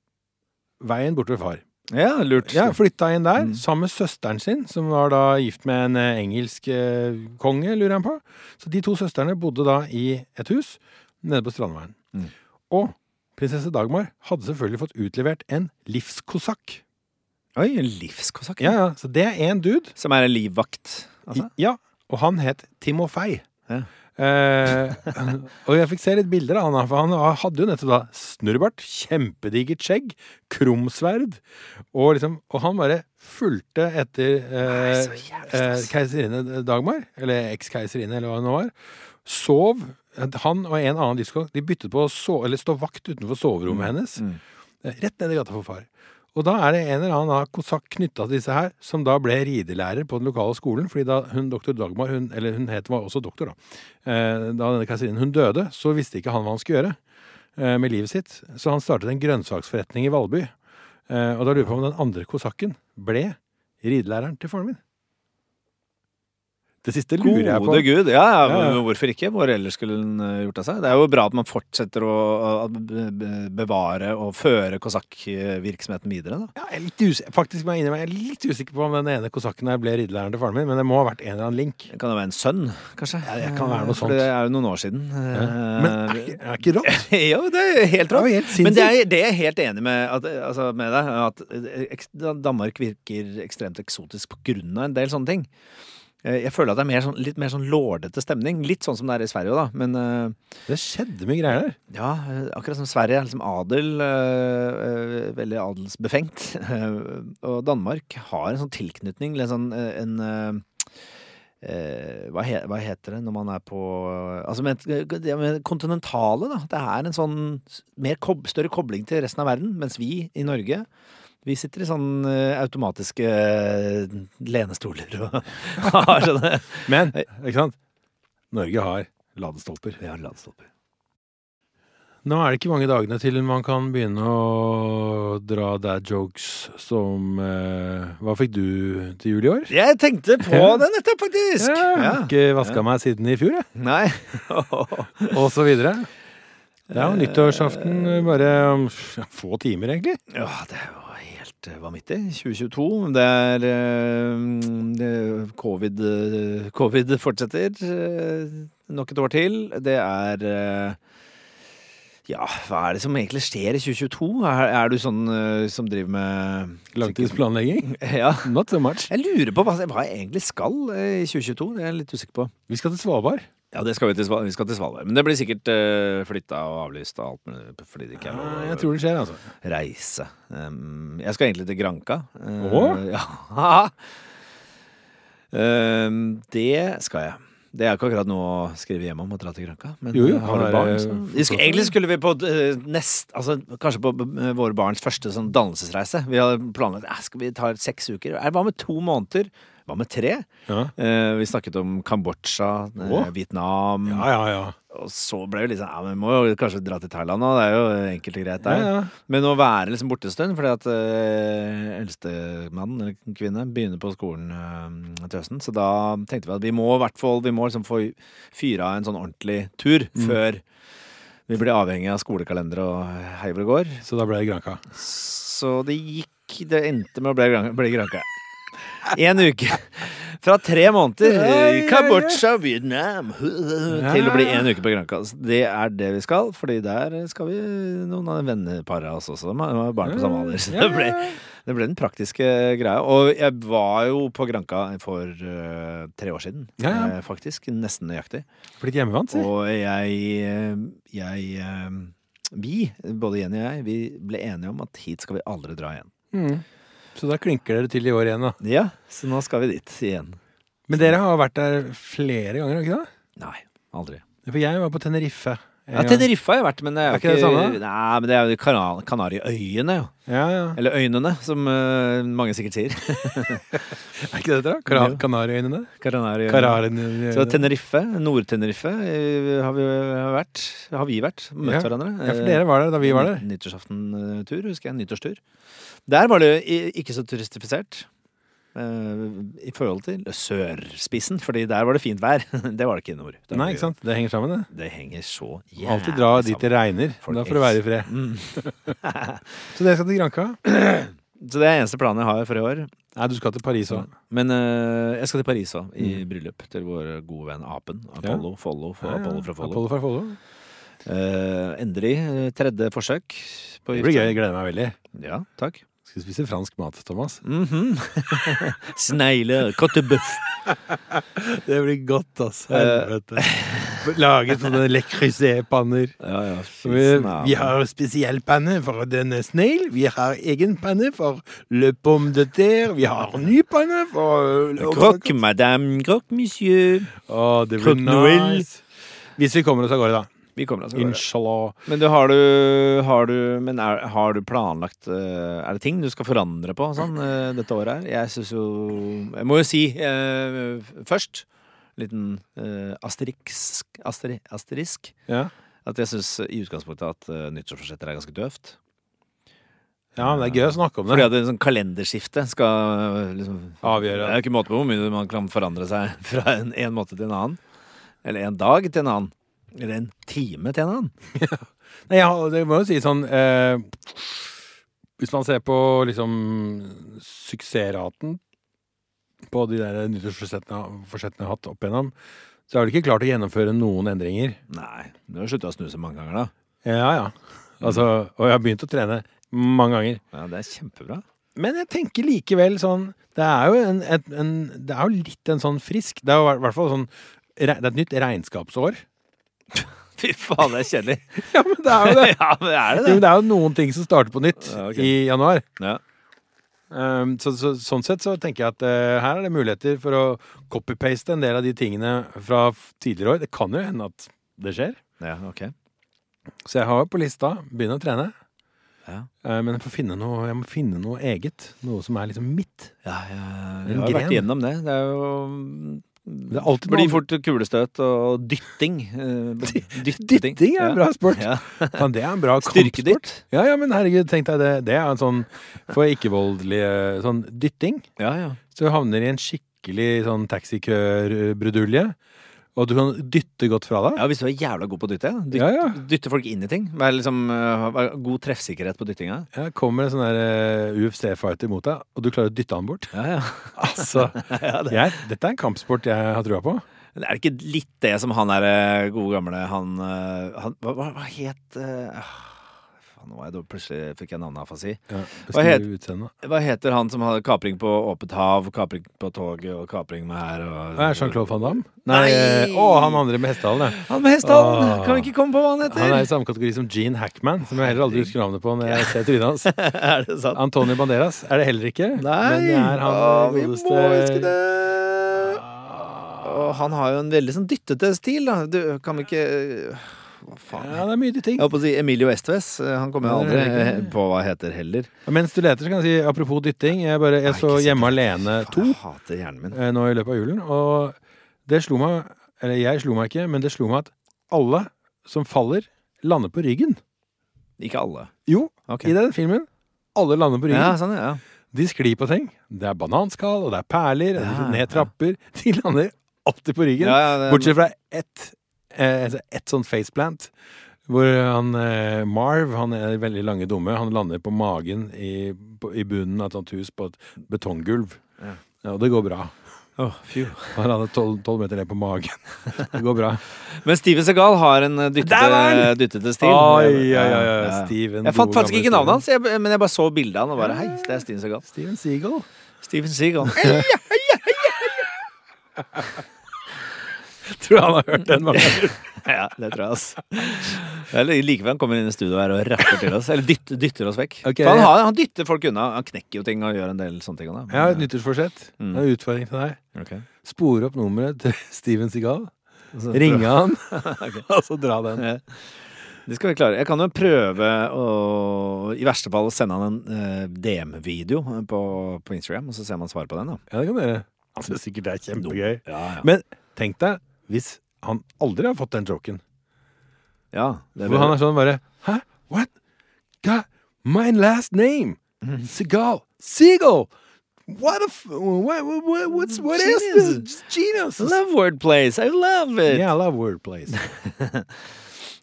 veien bort ved far. Ja, lurt. Ja, Flytta inn der Mm. sammen med søsteren sin, som var da gift med en engelsk eh, konge, lurer han på. Så de to søstrene bodde da i et hus nede på Strandveien. Mm. Og prinsesse Dagmar hadde selvfølgelig fått utlevert en livskosakk. Oi, en livskosakk. Ja, ja, Så det er én dude. Som er en livvakt. Altså. I- Ja, og han het Timofei. Ja. Eh, og jeg fikk se litt bilder av han, for han hadde jo nettopp da snurrebart, kjempedigert skjegg, krumsverd, og liksom Og han bare fulgte etter eh, eh, keiserinne Dagmar, eller ekskeiserinne, eller hva nå var. Sov. Han og en annen disko de byttet på å sove, eller stå vakt utenfor soverommet hennes. Mm. Eh, Rett ned i gata for far. Og da er det en eller annen kosakk knytta til disse her, som da ble ridelærer på den lokale skolen. fordi da hun doktor Dagmar, hun, eller hun het var også doktor, da. Eh, da denne keiserinnen hun døde, så visste ikke han hva han skulle gjøre eh, med livet sitt. Så han startet en grønnsaksforretning i Valby. Eh, og da lurer jeg på om den andre kosakken ble ridelæreren til faren min. Det siste lurer jeg på. Gode gud. Ja, ja, Ja, ja. hvorfor ikke? Hvor ellers skulle hun eh, gjort av seg? Det er jo bra at man fortsetter å, å be- be- bevare og føre kosakkvirksomheten videre, da. Ja, jeg faktisk må jeg innrømme, jeg er litt usikker på om den ene kosakken her ble ridelæreren til faren min, men det må ha vært en eller annen link. Det kan jo være en sønn, kanskje? Ja, det kan være noe For sånt. det er jo noen år siden. Men er, er ikke rått? jo, det er helt rått. helt Men det er, det er jeg helt enig med, at, altså, med deg. At eh, Danmark virker ekstremt eksotisk på grunn av en del sånne ting. Eh, Jeg føler at det er mer sånn, litt mer sånn lordete stemning. Litt sånn som det er i Sverige da. Men uh, Det skjedde mye greier der. ja, eh, akkurat som Sverige er liksom adel. Uh, uh, veldig adelsbefengt. Og Danmark har en sånn tilknytning, en sånn en hva, he, hva heter det når man er på Altså med, med kontinentale, da. Det er en sånn mer større kobling til resten av verden. Mens vi i Norge vi sitter i sånn eh, automatiske eh, lenestoler og har sånne Men, ikke sant? Norge har ladestolper. Vi har ladestolper. Nå er det ikke mange dagene til man kan begynne å dra dad jokes som eh, Hva fikk du til jul i år? Jeg tenkte på det nettopp, faktisk! Ja, jeg har ikke vaska meg siden i fjor, jeg. Nei. Og så videre. Det er jo nyttårsaften eh, bare om få timer, egentlig. Ja, det er jo helt eh, vanvittig. 2022. Det er eh, covid, eh, covid fortsetter eh, nok et år til. Det er eh, Ja, hva er det som egentlig skjer i 2022? Er, er du sånn uh, som driver med Langtidsplanlegging. Ja. Not so much. Jeg lurer på hva, hva jeg egentlig skal uh, i 2022. Det er jeg litt usikker på. Vi skal til Svalbard. Ja, det skal vi, til, Sval- vi skal til Svalbard. Men det blir sikkert uh, flytta og avlyst og alt mulig fordi det ikke er lov å jeg tror det skjer, altså. reise. Um, jeg skal egentlig til Granca. Uh, Åh? Ja. um, det skal jeg. Det er ikke akkurat noe å skrive hjem om å dra til Granca. Men Jo, jo, uh, har du barn, eh, så skulle, Egentlig skulle vi på nest Altså kanskje på våre barns første sånn dannelsesreise. Vi hadde planlagt eh, skal vi ta seks uker. Eh, Hva med to måneder? Hva med tre? Ja, Eh, vi snakket om Kambodsja, uh, Vietnam ja, ja. ja. Og så ble det litt sånn Ja, men vi må jo kanskje dra til Thailand nå. Det er jo enkelt og greit ja, der. ja. Men å være liksom borte en stund, fordi at eh, eldstemann eller kvinne begynner på skolen eh, til høsten. Så da tenkte vi at vi må i hvert fall Vi må liksom få fyra en sånn ordentlig tur Mm. før vi blir avhengig av skolekalender og hei hvor det går. Så da ble det Granka? Så det gikk Det endte med å bli Gran- En uke. Fra tre måneder. Kambodsja, Vietnam til å bli en uke på Granca. Det er det vi skal, Fordi der skal vi noen av vennepara oss også. De har barn på samme alder. Så det ble, det ble den praktiske greia. Og jeg var jo på Granca for uh, tre år siden, eh, faktisk. Nesten nøyaktig. Blitt hjemmevant, si. Og jeg, eh, jeg uh, Vi, både Jenny og jeg, vi ble enige om at hit skal vi aldri dra igjen. Mm. Så da klinker dere til i år igjen, da. Ja, så nå skal vi dit igjen. Men dere har vært der flere ganger, ikke det? Nei, aldri. For jeg var på Tenerife. Ja. Tenerife har jeg vært, men det er Er ikke det samme? Nei, men det er jo Kana- Kanariøyene, jo. Ja, ja. Eller Øynene, som uh, mange sikkert sier. Er ikke det det? Jo. Kanariøynene? Kanariøyene. Så Tenerife, Nord-Tenerife, eh, har vi vært. Har vi vært. Møtt Ja. hverandre. Ja, for dere var der da vi var der. Nyttårsaften-tur, husker jeg. Nyttårstur. Der var det ikke så turistifisert. eh, i forhold til sørspissen, fordi der var det fint vær. det var det ikke i nord. Nei, ikke sant? Det henger sammen, det. Det henger så jævlig Alltid dra dit det regner. Folk Da får du være i fred. Mm. Så det skal til Granca? Så det er eneste planen jeg har for i år. Nei, du skal til Paris òg. Men uh, jeg skal til Paris òg, i Mm. bryllup til vår gode venn Apen. Apollo. Follo for Apollo fra Follo. Apollo fra Follo. Uh, endelig tredje forsøk. På Det blir gøy. Jeg gleder meg veldig. Ja, takk. Skal spise fransk mat, Thomas. Mhm. Snegler, kottebøff. Det blir godt, altså. Helvete. Laget sånne le creuset-panner. Ja, ja. Vi, vi har spesiell panne for denne sneil. Vi har egen panne for le pomme de terre. Vi har ny panne for Croque, madame. Croque, monsieur. Å, det blir Croque Noël. nice. Hvis vi kommer oss av gårde, da. Vi kommer altså. Inshallah. Men du, har du, har du, men er, har du planlagt eh, Er det ting du skal forandre på sånn eh, dette året her? Jeg syns jo Jeg må jo si eh, først Liten eh, asterisk, asteri, asterisk. Ja. At jeg syns i utgangspunktet at uh, nyttårsforsetter er ganske døvt. ja, men det er gøy å snakke om det. Fordi at en sånn kalenderskifte skal liksom Avgjøre. Det er jo ikke måte på hvor mye man kan forandre seg fra en, en måte til en annen. Eller en dag til en annen. Eller en time til han. Nei, ja, det må jo si sånn eh, Hvis man ser på liksom suksessraten på de der nyttårsforsettene jeg har hatt opp igjennom, så har de ikke klart å gjennomføre noen endringer. Nei, du har slutta å snuse mange ganger, da. Ja, ja. Altså, og jeg har begynt å trene mange ganger. Ja, Det er kjempebra. Men jeg tenker likevel sånn Det er jo, en, et, en, det er jo litt en sånn frisk Det er jo i hvert fall sånn Det er et nytt regnskapsår. Fy faen, det er kjedelig. Ja, men det er jo det. ja, men er det, det men det? er jo noen ting som starter på nytt Ja, ok. i januar. Ja. Um, så, så, sånn sett så tenker jeg at uh, her er det muligheter for å copy-paste en del av de tingene fra tidligere år. Det kan jo hende at det skjer. ja, ok. Så jeg har jo på lista begynne å trene. Ja. Uh, men jeg, får finne noe, jeg må finne noe eget. Noe som er liksom mitt. Ja, ja, jeg har vært igjennom det. Det er jo Det Blir fort kulestøt og dytting. Dytting, Dytting er en bra sport. Ja. Det er en bra kampsport. Ja, ja, men herregud, tenk deg det. Det er en sånn for ikke-voldelig sånn dytting. Ja, ja. Så havner i en skikkelig sånn taxikør-brudulje. Og du kan dytte godt fra deg. ja, Hvis du er jævla god på å dytte, Dyt, Ja, ja. dytte folk inn i ting. Vær liksom, vær god treffsikkerhet på dyttinga. Ja, kommer en sånn der eh, UFC-fighter mot deg, og du klarer å dytte han bort. Ja, ja. Altså, ja det. jeg, dette er en kampsport jeg har trua på. Men er det ikke litt det som han er eh, gode gamle Han, han hva, hva, hva het ah, Faen, nå var jeg da plutselig fikk jeg navnet afasi. Ja, Hva het- Hva heter han som hadde kapring på åpent hav, kapring på toget og kapring med her og Er Jean-Claude van Damme? Nei, Nei! eh, Å, han andre med hestehalen, ja. Han med hestehalen! Kan vi ikke komme på hva han heter? Han er i samme kategori som Gene Hackman, som jeg heller aldri husker navnet på når jeg ser trynet hans. er det sant? Antonio Banderas er det heller ikke. Nei! Men det er han Åh, vi godeste må huske det! Ah. Og han har jo en veldig sånn dyttete stil, da. Du, kan vi ikke Hva faen? Ja, det er mye dytting. Jeg holdt på å si Emilio Estves. Han kommer jeg aldri det på hva heter heller. Mens du leter, så kan jeg si apropos dytting. Jeg, bare, jeg så Hjemme alene Faen, 2 Jeg hater hjernen min. eh, nå i løpet av julen, og det slo meg Eller jeg slo meg ikke, men det slo meg at alle som faller, lander på ryggen. Ikke alle. Jo, okay. i den filmen. Alle lander på ryggen. Ja, sånn, ja. De sklir på ting. Det er bananskall, og det er perler, Ja, de ned trapper. De lander alltid på ryggen. ja, ja det, Bortsett fra ett eh, et ett sånn faceplant. Hvor han eh, Marv, han er veldig lange dumme, han lander på magen i, på, i bunnen av et sånt hus på et betonggulv. Ja. Ja, og det går bra. Oh. Han hadde tolv meter ned på magen. Det går bra. Men Steven Segal har en eh, dyttete, dyttete stil. Oi, Ja, ja, ja. Steven. Jeg fant faktisk ikke navnet hans, jeg, men jeg bare så bildet av han og bare Hei, det er Steven Segal. Steven Seagal. Steven Segal. Tror han har hørt den mange ganger. ja, det tror jeg, altså. Eller likevel han kommer inn i studio her og rapper til oss. Eller dytter, dytter oss vekk. Okay, han, har, han dytter folk unna. Han knekker jo ting og gjør en del sånne ting. Jeg har et nyttårsforsett. Mm. Det er en utfordring til deg. Okay. Spore opp nummeret til Steven Seagal. Ringe han, og så dra den. Ja. Det skal vi klare. Jeg kan jo prøve å i verste fall sende han en eh, DM-video på, på Instagram, og så ser man svar på den. da Ja, det kan dere. Han syns sikkert det er kjempegøy. Ja, ja. Men tenk deg hvis han aldri har fått den joken. ja det Hvor han er sånn bare Hæ? What? God, my last name! Seagal! Seagal! What a f what, what, what, what's, what is this? Genius! Love wordplays, I love it! Yeah, I love wordplays.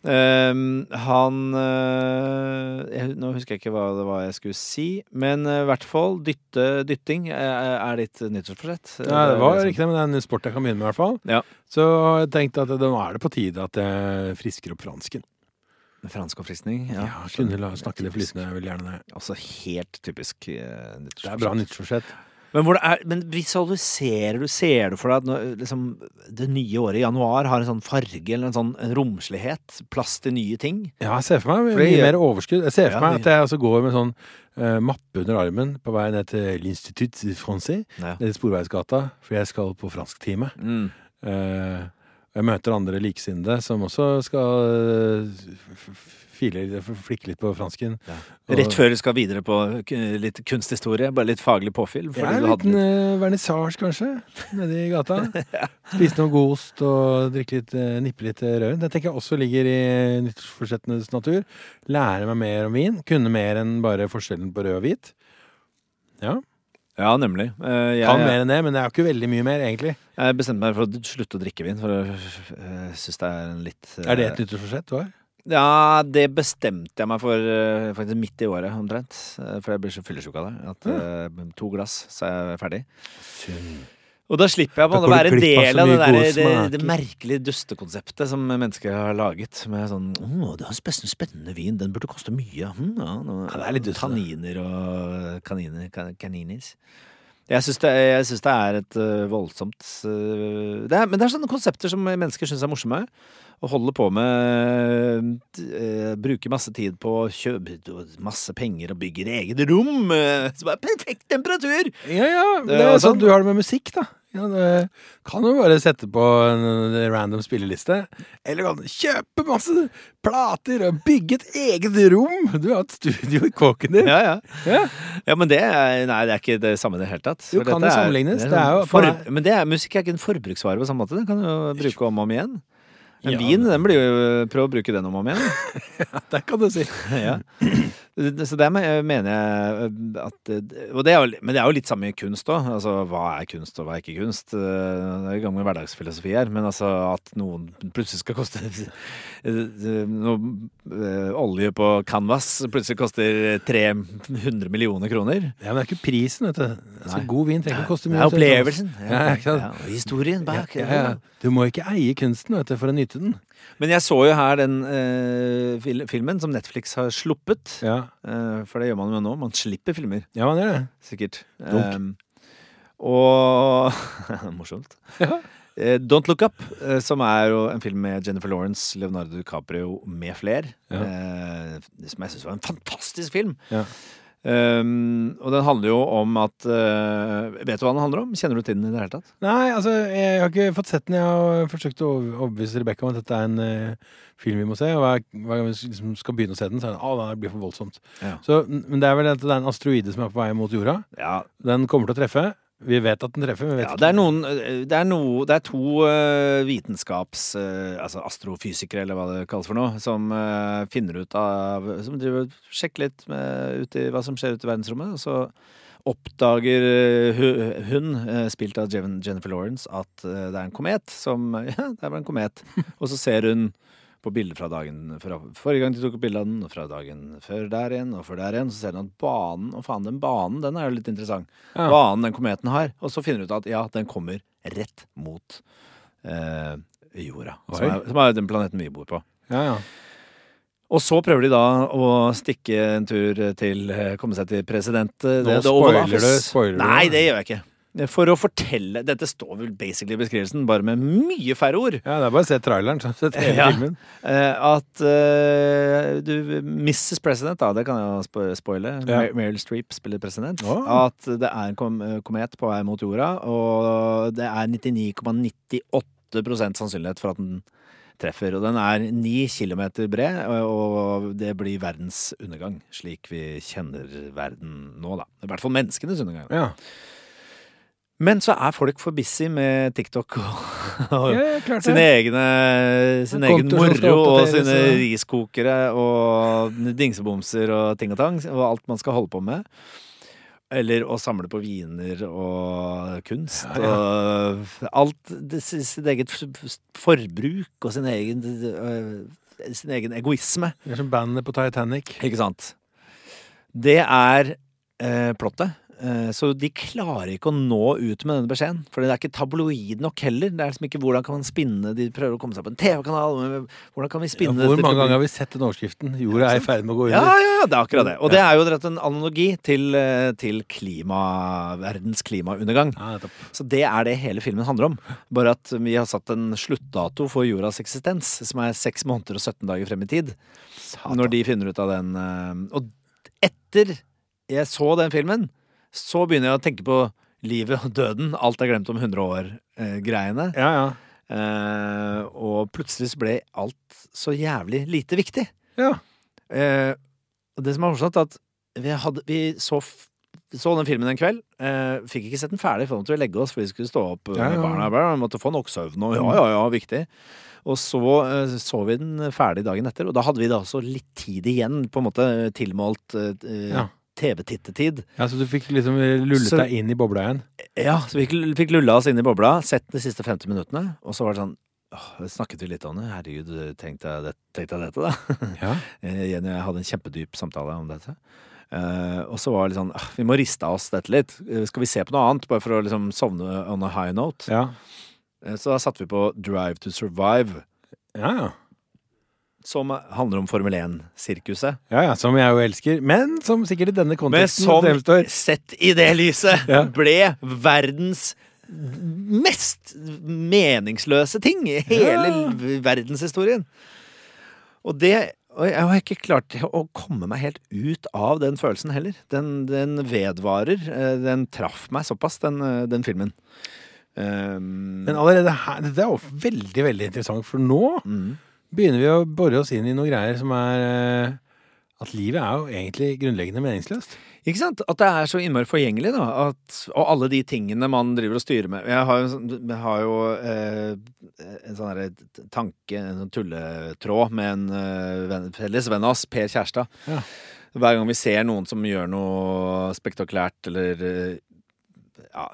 Ehm, han uh, jeg, Nå husker jeg ikke hva det var jeg skulle si, men i i hvert fall dytte, dytting eh, er ditt nyttårsforsett. Ja, det var liksom- ikke det, men det er en sport jeg kan begynne med, i hvert fall. Ja. Så jeg tenkte at nå er det på tide at jeg frisker opp fransken. Fransk oppfriskning. Ja, Ja, kunne la, snakke det flytende. Jeg vil gjerne det. Altså helt typisk eh, Det er bra nyttårsforsett. Men, er, men visualiserer du Ser du for deg at liksom, det nye året i januar har en sånn farge eller en sånn en romslighet? Plass til nye ting? Ja, jeg ser for meg Fordi, mye mer overskudd. Jeg ser for Ja, meg at jeg altså går med sånn uh, mappe under armen på vei ned til l'Institut Francais, Ja. nede i Sporveisgata, for jeg skal på fransktime. Mm. Uh, jeg møter andre likesinnede som også skal eh, f- f- flikke litt på fransken. Ja. Rett før du skal videre på litt kunsthistorie, bare litt faglig påfyll. Ja, en liten litt- uh, vernissasje, kanskje, nede i gata. Spise noe god ost og drikke litt, eh, nippe litt eh, rødvin. Det tenker jeg også ligger i nyttårsforsettenes natur. Lære meg mer om vin. Kunne mer enn bare forskjellen på rød og hvit. Ja, Ja, nemlig. Eh, jeg, Kan mer enn det, men det er ikke veldig mye mer, egentlig. jeg bestemte meg for å slutte å drikke vin, for jeg syns det er en litt eh, Er det et nyttårsforsett du har? Ja, det bestemte jeg meg for eh, faktisk midt i året, omtrent. Eh, For jeg blir så fyllesyk av det. At eh, To glass, så er jeg ferdig. Og da slipper jeg går være en del av det, der, det, det merkelige dustekonseptet som mennesker har laget. Med sånn Å, det er spennende, spennende vin. Den burde koste mye. Mm, ja, nå, Ja, det er litt dustete. Kaniner og kaniner. Kan, kaninis. Jeg syns det, det er et uh, voldsomt uh, det er, Men det er sånne konsepter som mennesker syns er morsomme. Å holde på med øh, Bruke masse tid på å kjøpe masse penger og bygge eget rom. øh, som er perfekt temperatur! Ja, ja. Det er sånn. sånn du har det med musikk, da. Ja, det kan jo bare sette på en random spilleliste. Eller kan kjøpe masse plater og bygge et eget rom. Du har et studio i kåken din. Ja, ja. Ja. Ja, men det er, nei, det er ikke det samme i det hele tatt. Jo, kan det sammenlignes? det er Det er jo- sånn for, men det er, musikk er ikke en forbruksvare på samme måte. Den kan du jo bruke om og om igjen. En Ja. vin, den blir jo Prøv å bruke den om og om igjen. Det kan du si. ja. Så det mener jeg at og det er jo, Men det er jo litt samme i kunst òg. Altså, hva er kunst, og hva er ikke kunst? Eh, Det er i gang med hverdagsfilosofi her. Men altså at noen plutselig skal koste eh, noe eh, olje på canvas plutselig koster 300 millioner kroner. Ja, Men det er ikke prisen, vet du. Altså, god vin trenger ikke koste mye. Det er opplevelsen. Ja, ja. Ja, og historien bak. Du må ikke eie kunsten vet du, for å nyte den. Men jeg så jo her den eh, fil filmen som Netflix har sluppet. Ja, Eh, for det gjør man jo nå. Man slipper filmer, ja man gjør det. sikkert. Um, og Morsomt. Ja. Eh, Don't Look Up, eh, som er jo en film med Jennifer Lawrence, Leonardo DiCaprio med fler. Ja. Eh, som jeg syns var en fantastisk film. Ja. Um, og den handler jo om at uh, Vet du hva den handler om? Kjenner du til den i det hele tatt? Nei, altså, jeg har ikke fått sett den. Jeg har forsøkt å over- overbevise Rebekka om at dette er en uh, film vi må se. Og hver, hver gang vi liksom skal begynne å se den, så er det at det blir for voldsomt. Ja. Så, men det er vel at det er en asteroide som er på vei mot jorda. Ja, Den kommer til å treffe. Vi vet at den treffer, men vet Ja, ikke. det er noen Det er, noe, det er to eh, vitenskaps... eh, altså astrofysikere, eller hva det kalles for noe, som eh, finner ut av Som driver sjekker litt med, ut i hva som skjer ute i verdensrommet. Og så oppdager eh, hun, eh, spilt av Jennifer Lawrence, at eh, det er en komet som Ja, det er bare en komet. Og så ser hun på bilder fra dagen fra forrige gang de tok opp bilde av den, og fra dagen før der igjen, og før der igjen, så ser hun at banen Og faen, den banen, den er jo litt interessant Ja. banen den kometen har. Og så finner du ut at ja, den kommer rett mot eh, jorda. Som er, som er den planeten vi bor på. Ja, ja. Og så prøver de da å stikke en tur til eh, Komme seg til president... eh, Nå det- det spoiler du, spoiler du. Nei, det gjør jeg ikke. For å fortelle Dette står vel basically i beskrivelsen, bare med mye færre ord. ja, det er bare å se traileren, så se hele Ja. filmen. Eh, at uh, du Mrs. President, da, det kan jeg jo spo- spoile. Ja. Meryl Streep spiller president. Oh. At det er en kom komet på vei mot jorda, og det er 99,98% sannsynlighet for at den treffer. Og den er ni kilometer bred, og det blir verdens undergang, slik vi kjenner verden nå, da. I hvert fall menneskenes undergang. Ja. Men så er folk for busy med TikTok og, og Ja, sine egne, sin egen moro og sine riskokere og dingsebomser og ting og tang, og alt man skal holde på med. Eller å samle på viner og kunst. Ja, ja. Og alt det, sitt eget forbruk og sin egen, sin egen egoisme. Det er som bandet på Titanic. Ikke sant? Det er eh, plottet. Eh, så de klarer ikke å nå ut med denne beskjeden. For det er ikke tabloid nok heller. Det er liksom ikke hvordan kan man spinne De prøver å komme seg på en TV-kanal. Hvordan kan vi Ja, spinne hvor dette mange ganger har vi sett den overskriften? Jorda er i ferd med å gå under. ja, ja, det er akkurat det. Og det er jo rett en analogi til, eh, til klima, verdens klimaundergang. Ja. Så det er det hele filmen handler om. Bare at vi har satt en sluttdato for jordas eksistens, som er seks måneder og 17 dager frem i tid. Satan. Når de finner ut av den eh, Og etter jeg så den filmen, så begynner jeg å tenke på livet og døden. Alt er glemt om 100 år-greiene. Ja, ja. Eh, og plutselig så ble alt så jævlig lite viktig. Ja. Eh, det som er morsomt, at vi, hadde, vi så, så den filmen en kveld. Eh, fikk ikke sett den ferdig, for vi legge oss, for vi skulle stå opp ja, Ja, med barna. Bare, Vi måtte få nok søvn, og ja, ja, ja, viktig. Og så eh, så vi den ferdig dagen etter, og da hadde vi da også litt tid igjen, på en måte tilmålt eh, Ja. TV-tittetid. ja, Så du fikk liksom lullet Så- deg inn i bobla igjen? Ja, så vi fikk, fikk lulla oss inn i bobla, sett de siste 50 minuttene, og så var det sånn åh, Snakket vi litt om det? Herregud, tenkte jeg, det, tenkte jeg dette, da? Ja. Eh, Jenny og jeg hadde en kjempedyp samtale om dette. Uh, og så var det litt sånn «Ah, Vi må riste av oss dette litt. Uh, skal vi se på noe annet, bare for å liksom sovne on a high note? Ja. Uh, så da satte vi på Drive to Survive, Ja, ja. Som handler om Formel 1-sirkuset. ja, ja. Som jeg jo elsker, men som sikkert i denne Men konteksten som, fremstår sett i det lyset, Ja. ble verdens mest meningsløse ting i hele Ja. verdenshistorien. Og det og jeg har ikke klart å komme meg helt ut av den følelsen heller. Den, den vedvarer. Eh, Den traff meg såpass, den, eh, den filmen. Um, Men allerede her Dette er jo veldig, veldig interessant, for nå mm, begynner vi å bore oss inn i noen greier som er eh, At livet er jo egentlig grunnleggende meningsløst. Ikke sant? At det er så innmari forgjengelig, da. At, og alle de tingene man driver og styrer med. Jeg har jo, sånn- jeg har jo eh, en sånn herre tanke, en sånn tulletråd, med en eh, venn, felles venn av oss, Per Kjærstad. Ja. Hver gang vi ser noen som gjør noe spektakulært, eller eh, ja,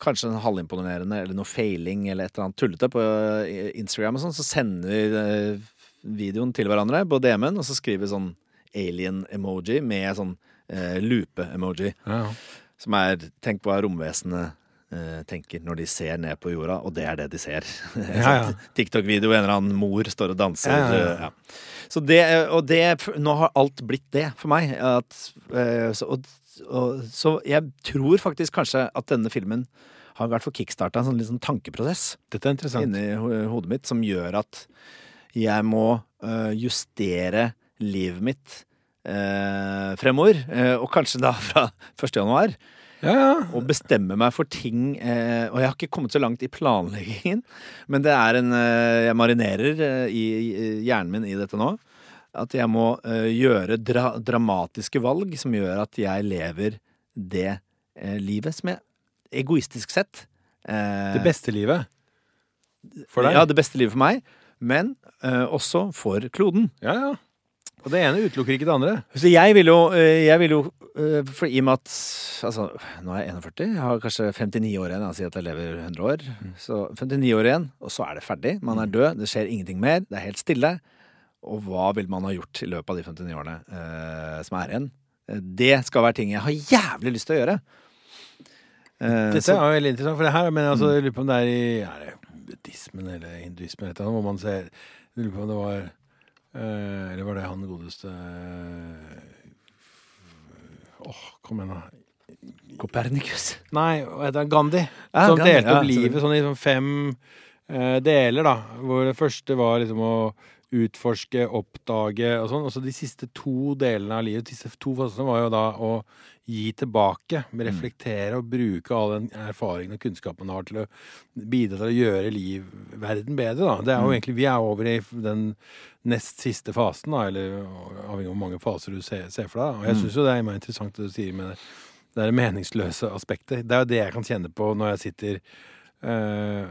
kanskje en halvimponerende, eller noe feiling, eller et eller annet tullete på eh, Instagram og sånn, så sender vi eh, videoen til hverandre på DM-en, og så skriver vi sånn alien-emoji med sånn eh, lupe-emoji. Ja. Som er Tenk hva romvesenet eh, tenker når de ser ned på jorda, og det er det de ser. Ja, ja. TikTok-video, en eller annen mor står og danser. Ja, ja, ja. eh, ja. Så det, og det Nå har alt blitt det for meg. At, eh, så, og, så jeg tror faktisk kanskje at denne filmen har i hvert fall kickstarta en sånn liksom tankeprosess Dette er interessant. inni ho- hodet mitt som gjør at jeg må øh, justere livet mitt øh, fremover. øh, og kanskje da fra 1. januar. Ja, ja. Og bestemme meg for ting eh, Og jeg har ikke kommet så langt i planleggingen, men det er en eh, Jeg marinerer øh, i, i hjernen min i dette nå. At jeg må uh, gjøre dra dramatiske valg som gjør at jeg lever det uh, livet som jeg egoistisk sett uh, Det beste livet. For deg. ja, det beste livet for meg, men også for kloden. Ja, ja. Og det ene utelukker ikke det andre. Så jeg vil jo, jeg vil jo for I og med at Altså, nå er jeg 41, jeg har kanskje 59 år igjen. Jeg sier at jeg lever 100 år. Så 59 år igjen, og så er det ferdig. Man er død, det skjer ingenting mer. Det er helt stille. Og hva vil man ha gjort i løpet av de 59 årene eh, som er igjen? Eh, Det skal være ting jeg har jævlig lyst til å gjøre. Eh, Dette så- er jo veldig interessant, for det her men altså, jeg lurer på om det er i er det buddhismen eller hinduismen eller noe, hvor man ser Jeg lurer på om det var eh, Eller var det han godeste Åh, kom igjen, da. Copernicus. Nei? Gandhi. Ja, som Gandhi, delte ja, opp livet sånn i sånn fem eh, deler, da. Hvor det første var liksom å utforske, oppdage og sånn. Og så de siste to delene av livet, de siste to fasene, var jo da å gi tilbake. Reflektere og bruke all den erfaringen og kunnskapen man har til å bidra til å gjøre liv, verden bedre, da. Det er jo egentlig, Vi er over i den nest siste fasen, da, eller avhengig av hvor mange faser du ser, ser for deg. Og jeg Mm. syns jo det er interessant det du sier med det det er meningsløse aspektet. Det er jo det jeg kan kjenne på når jeg sitter øh,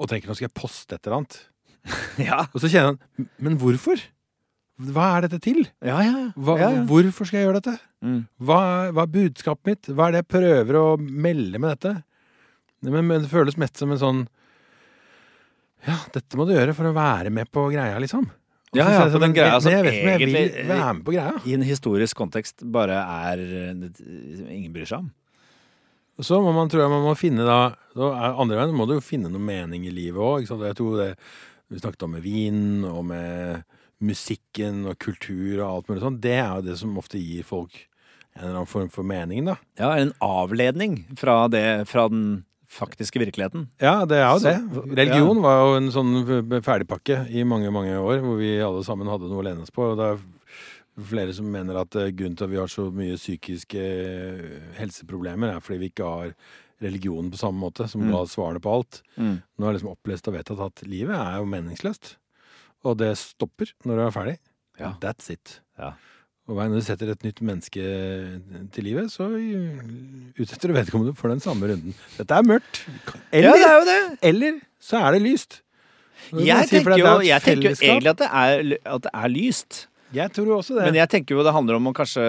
og tenker nå skal jeg poste et eller annet. ja. Og så kjenner han Men hvorfor? Hva er dette til? Ja, ja. Hva. Hvorfor skal jeg gjøre dette? Mm. Hva, hva er budskapet mitt? Hva er det jeg prøver å melde med dette? Men, men det føles mest som en sånn Ja, dette må du gjøre for å være med på greia, liksom. Ja, ja, på sånn, den greia som vil egentlig- greia. I en historisk kontekst bare er eh, Ingen bryr seg om. Så må man, tror jeg man må finne da da er Andre veien må du jo finne noe mening i livet òg. Jeg tror det vi snakket om med vin og med musikken og kultur og alt mulig sånn. Det er jo det som ofte gir folk en eller annen form for mening, da. Ja, en avledning fra, det, fra den faktiske virkeligheten. Ja, det er jo Så- det. Religion var jo en sånn ferdigpakke i mange, mange år, hvor vi alle sammen hadde noe å lene oss på. Og det er flere som mener at eh, grunnen til at vi har så mye psykiske eh, helseproblemer, er fordi vi ikke har religionen på samme måte, som Mm. ga svarene på alt. Mm. Nå er det liksom opplest og vedtatt at livet er jo meningsløst. Og det stopper når du er ferdig. Ja. That's it. Ja. Og når du setter et nytt menneske til livet, så utsetter du vedkommende for den samme runden. Dette er mørkt. Eller, Ja, det er jo det! eller så er det lyst. Det Jeg si, tenker jo, jeg tenker jo egentlig at det, er, at det er lyst. Jeg tror jo også det. Men jeg tenker jo det handler om å kanskje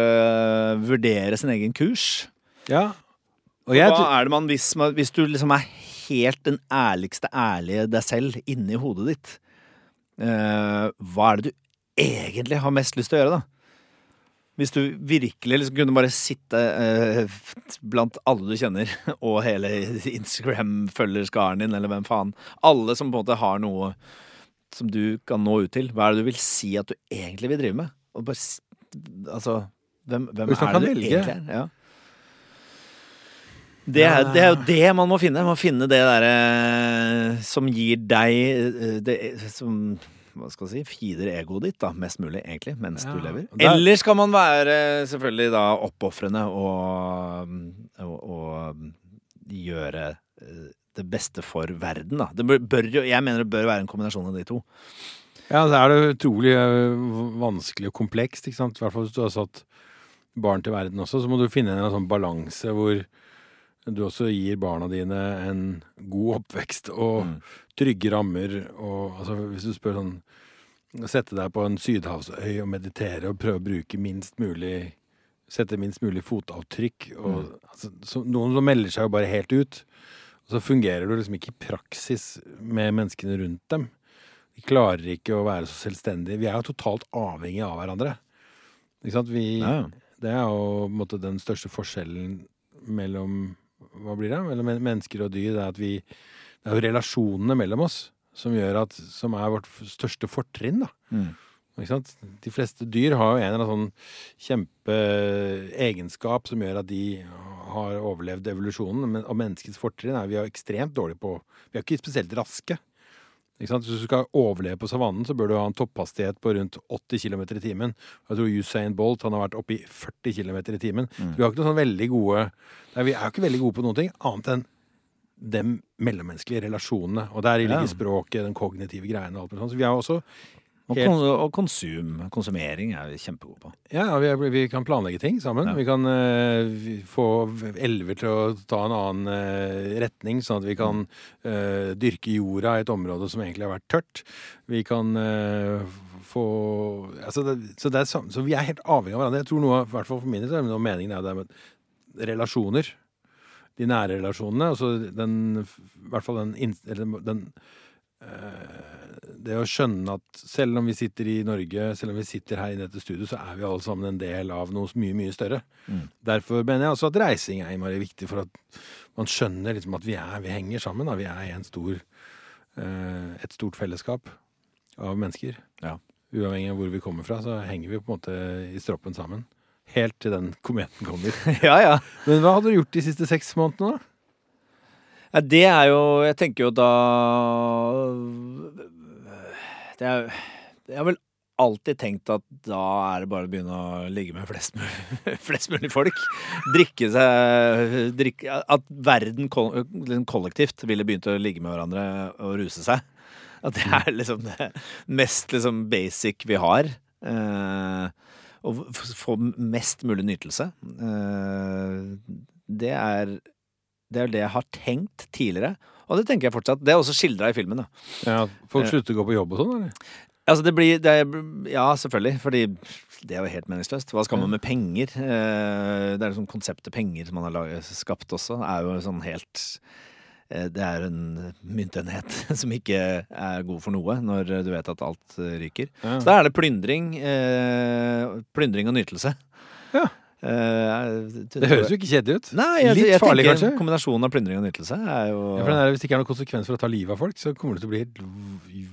vurdere sin egen kurs. ja. Hva er det man hvis, hvis du liksom er helt den ærligste ærlige deg selv inni hodet ditt, eh, hva er det du egentlig har mest lyst til å gjøre, da? Hvis du virkelig liksom kunne bare sitte eh, blant alle du kjenner, og hele Instagram-følgerskaren din, eller hvem faen Alle som på en måte har noe som du kan nå ut til. Hva er det du vil si at du egentlig vil drive med? Og bare, altså, hvem, hvem er det du velge. egentlig er? Ja. Det er, det er jo det man må finne. Man må finne det derre som gir deg eh, det, Som hva skal jeg si, feeder egoet ditt da, mest mulig, egentlig, mens Ja. du lever. Der- Eller skal man være selvfølgelig da oppofrende og, og, og gjøre eh, det beste for verden, da. Det bør, jo, jeg mener det bør være en kombinasjon av de to. Ja, så er det utrolig vanskelig og komplekst, ikke sant. I hvert fall hvis du har satt barn til verden også, så må du finne en sånn balanse hvor du også gir barna dine en god oppvekst og Mm. trygge rammer. Og altså, hvis du spør sånn Sette deg på en sydhavsøy og meditere og prøve å bruke minst mulig Sette minst mulig fotavtrykk. Og, Mm. altså, så, noen som melder seg jo bare helt ut. Og så fungerer du liksom ikke i praksis med menneskene rundt dem. De klarer ikke å være så selvstendige. Vi er jo totalt avhengige av hverandre. Ikke sant? Vi, Ja. Det er jo måte, den største forskjellen mellom Hva blir det? Mellom mennesker og dyr. Det er at vi Det er jo relasjonene mellom oss som gjør at Som er vårt største fortrinn, da. Mm. De fleste dyr har jo en eller annen sånn kjempeegenskap som gjør at de har overlevd evolusjonen. Men, og menneskets fortrinn er vi er ekstremt dårlige på Vi er ikke spesielt raske. Hvis du skal overleve på savannen, så bør du ha en topphastighet på rundt 80 km i timen. Jeg tror Usain Bolt han har vært oppe i 40 km i timen. Mm. Vi har ikke noe sånn veldig gode Nei, Vi er jo ikke veldig gode på noen ting annet enn de mellommenneskelige relasjonene. Og der ligger Ja. språket, den kognitive greiene og alt mulig sånt. Så vi er også Og, kon og konsum. Konsumering er vi kjempegode på. Ja, vi, er, vi kan planlegge ting sammen. Ja. Vi kan uh, få elver til å ta en annen uh, retning, sånn at vi kan uh, dyrke jorda i et område som egentlig har vært tørt. Vi kan få altså det, så, det er, sam- så vi er helt avhengig av hverandre. Jeg tror noe, i hvert fall for min del, noe meningen er det med relasjoner. De nære relasjonene. Altså den, i hvert fall den, eller den det å skjønne at selv om vi sitter i Norge, selv om vi sitter her i dette studioet, så er vi alle sammen en del av noe mye, mye større. Mm. Derfor mener jeg også at reising er innmari viktig, for at man skjønner liksom at vi, er, vi henger sammen. Da. Vi er en stor, eh, et stort fellesskap av mennesker. Ja. Uavhengig av hvor vi kommer fra, så henger vi på en måte i stroppen sammen. Helt til den kometen kommer. ja, ja. Men hva hadde du gjort de siste seks månedene, da? Ja, det er jo Jeg tenker jo da Det er Jeg har vel alltid tenkt at da er det bare å begynne å ligge med flest mulig, flest mulig folk. Drikke seg drikke, At verden liksom kollektivt ville begynt å ligge med hverandre og ruse seg. At det er liksom det mest liksom basic vi har. Eh, å få mest mulig nytelse. Eh, det er det er det jeg har tenkt tidligere, og det tenker jeg fortsatt. Det er også skildra i filmen. da. Ja, folk Eh. slutter å gå på jobb og sånn, eller? Altså, det blir det er, Ja, selvfølgelig. Fordi det er jo helt meningsløst. Hva skal man med penger? Eh, Det er liksom konseptet penger som man har laget, skapt også, er jo sånn helt eh, Det er en myntenhet som ikke er god for noe, når du vet at alt ryker. Ja. Så da er det plyndring. Eh, plyndring og nytelse. Ja. Eh, Det høres jo ikke kjedelig ut. Nei, jeg, Litt jeg farlig, tenker kanskje? kombinasjonen av plyndring og nytelse er jo Ja, for der, hvis det ikke er noen konsekvens for å ta livet av folk, så kommer det til å bli helt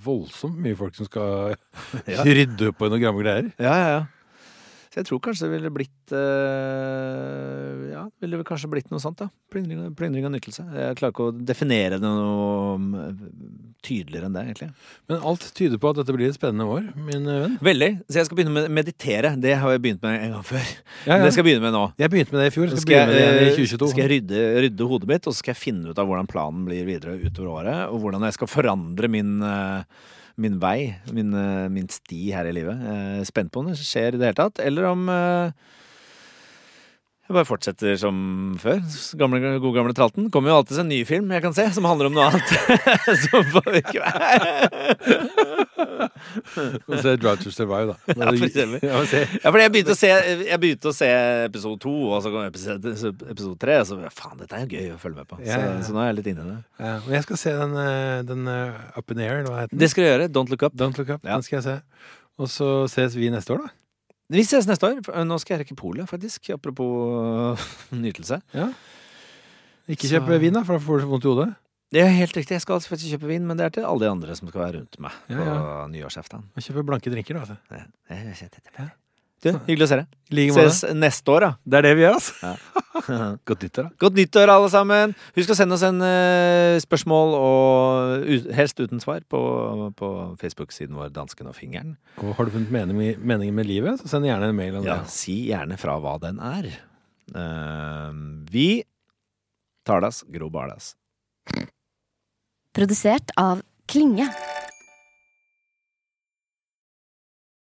voldsomt mye folk som skal rydde opp i noen gamle greier. Ja, ja, ja. Så jeg tror kanskje det ville blitt eh, Ja, det ville kanskje blitt noe sånt, da. Plyndring, og- plyndring og nytelse. Jeg klarer ikke å definere det noe mm, tydeligere enn det, egentlig. Men alt tyder på at dette blir et spennende år, min venn. Veldig. Så jeg skal begynne med meditere. Det har jeg begynt med en gang før. Ja, ja. Det skal jeg begynne med nå. Jeg begynte med det i fjor. Skal, Skal, jeg, begynne med det i eh, 2022. skal jeg rydde, rydde hodet mitt, og så skal jeg finne ut av hvordan planen blir videre utover året. Og hvordan jeg skal forandre min, eh, min vei, min, eh, min sti her i livet. Er spent på om det skjer i det hele tatt, eller om eh, jeg bare fortsetter som før. Gamle, god gamle tralten. Kommer jo alltid en ny film jeg kan se, som handler om noe annet. vi ikke være Og se Drive Survive, da. Ja, for eksempel. Ja, men fordi jeg begynte se, jeg begynte å se episode to, og så kom episode, episode tre. Så faen, dette er jo gøy å følge med på. Så, Ja, ja, så nå er jeg litt inne i det. Ja, og jeg skal se den, eh, den uh, Up in Air, eller hva heter den? Det skal jeg gjøre. Don't look up. Don't Look Up. Ja. Den skal jeg se. Og så ses vi neste år, da. Vi ses neste år. Nå skal jeg rekke polet, faktisk. Apropos nytelse. Ja. Ikke kjøp vin, da, for da får du så vondt i hodet. Det er helt riktig. Jeg skal faktisk kjøpe vin, men det er til alle de andre som skal være rundt meg Ja, på ja. nyårsaften. Og kjøpe blanke drinker, da. Altså. Ja, Du, hyggelig å se deg. Like. Ses neste år, da. Det er det vi gjør, altså. Ja. Godt nyttår, da. Godt nyttår, alle sammen. Husk å sende oss en uh, spørsmål, og uh, helst uten svar, på, på Facebook-siden vår Dansken og fingeren. Og har du funnet mening, meningen med livet, så send gjerne en mail om Ja, det. si gjerne fra hva den er. Uh, vi tar das, Gro Bardas. Produsert av Klinge.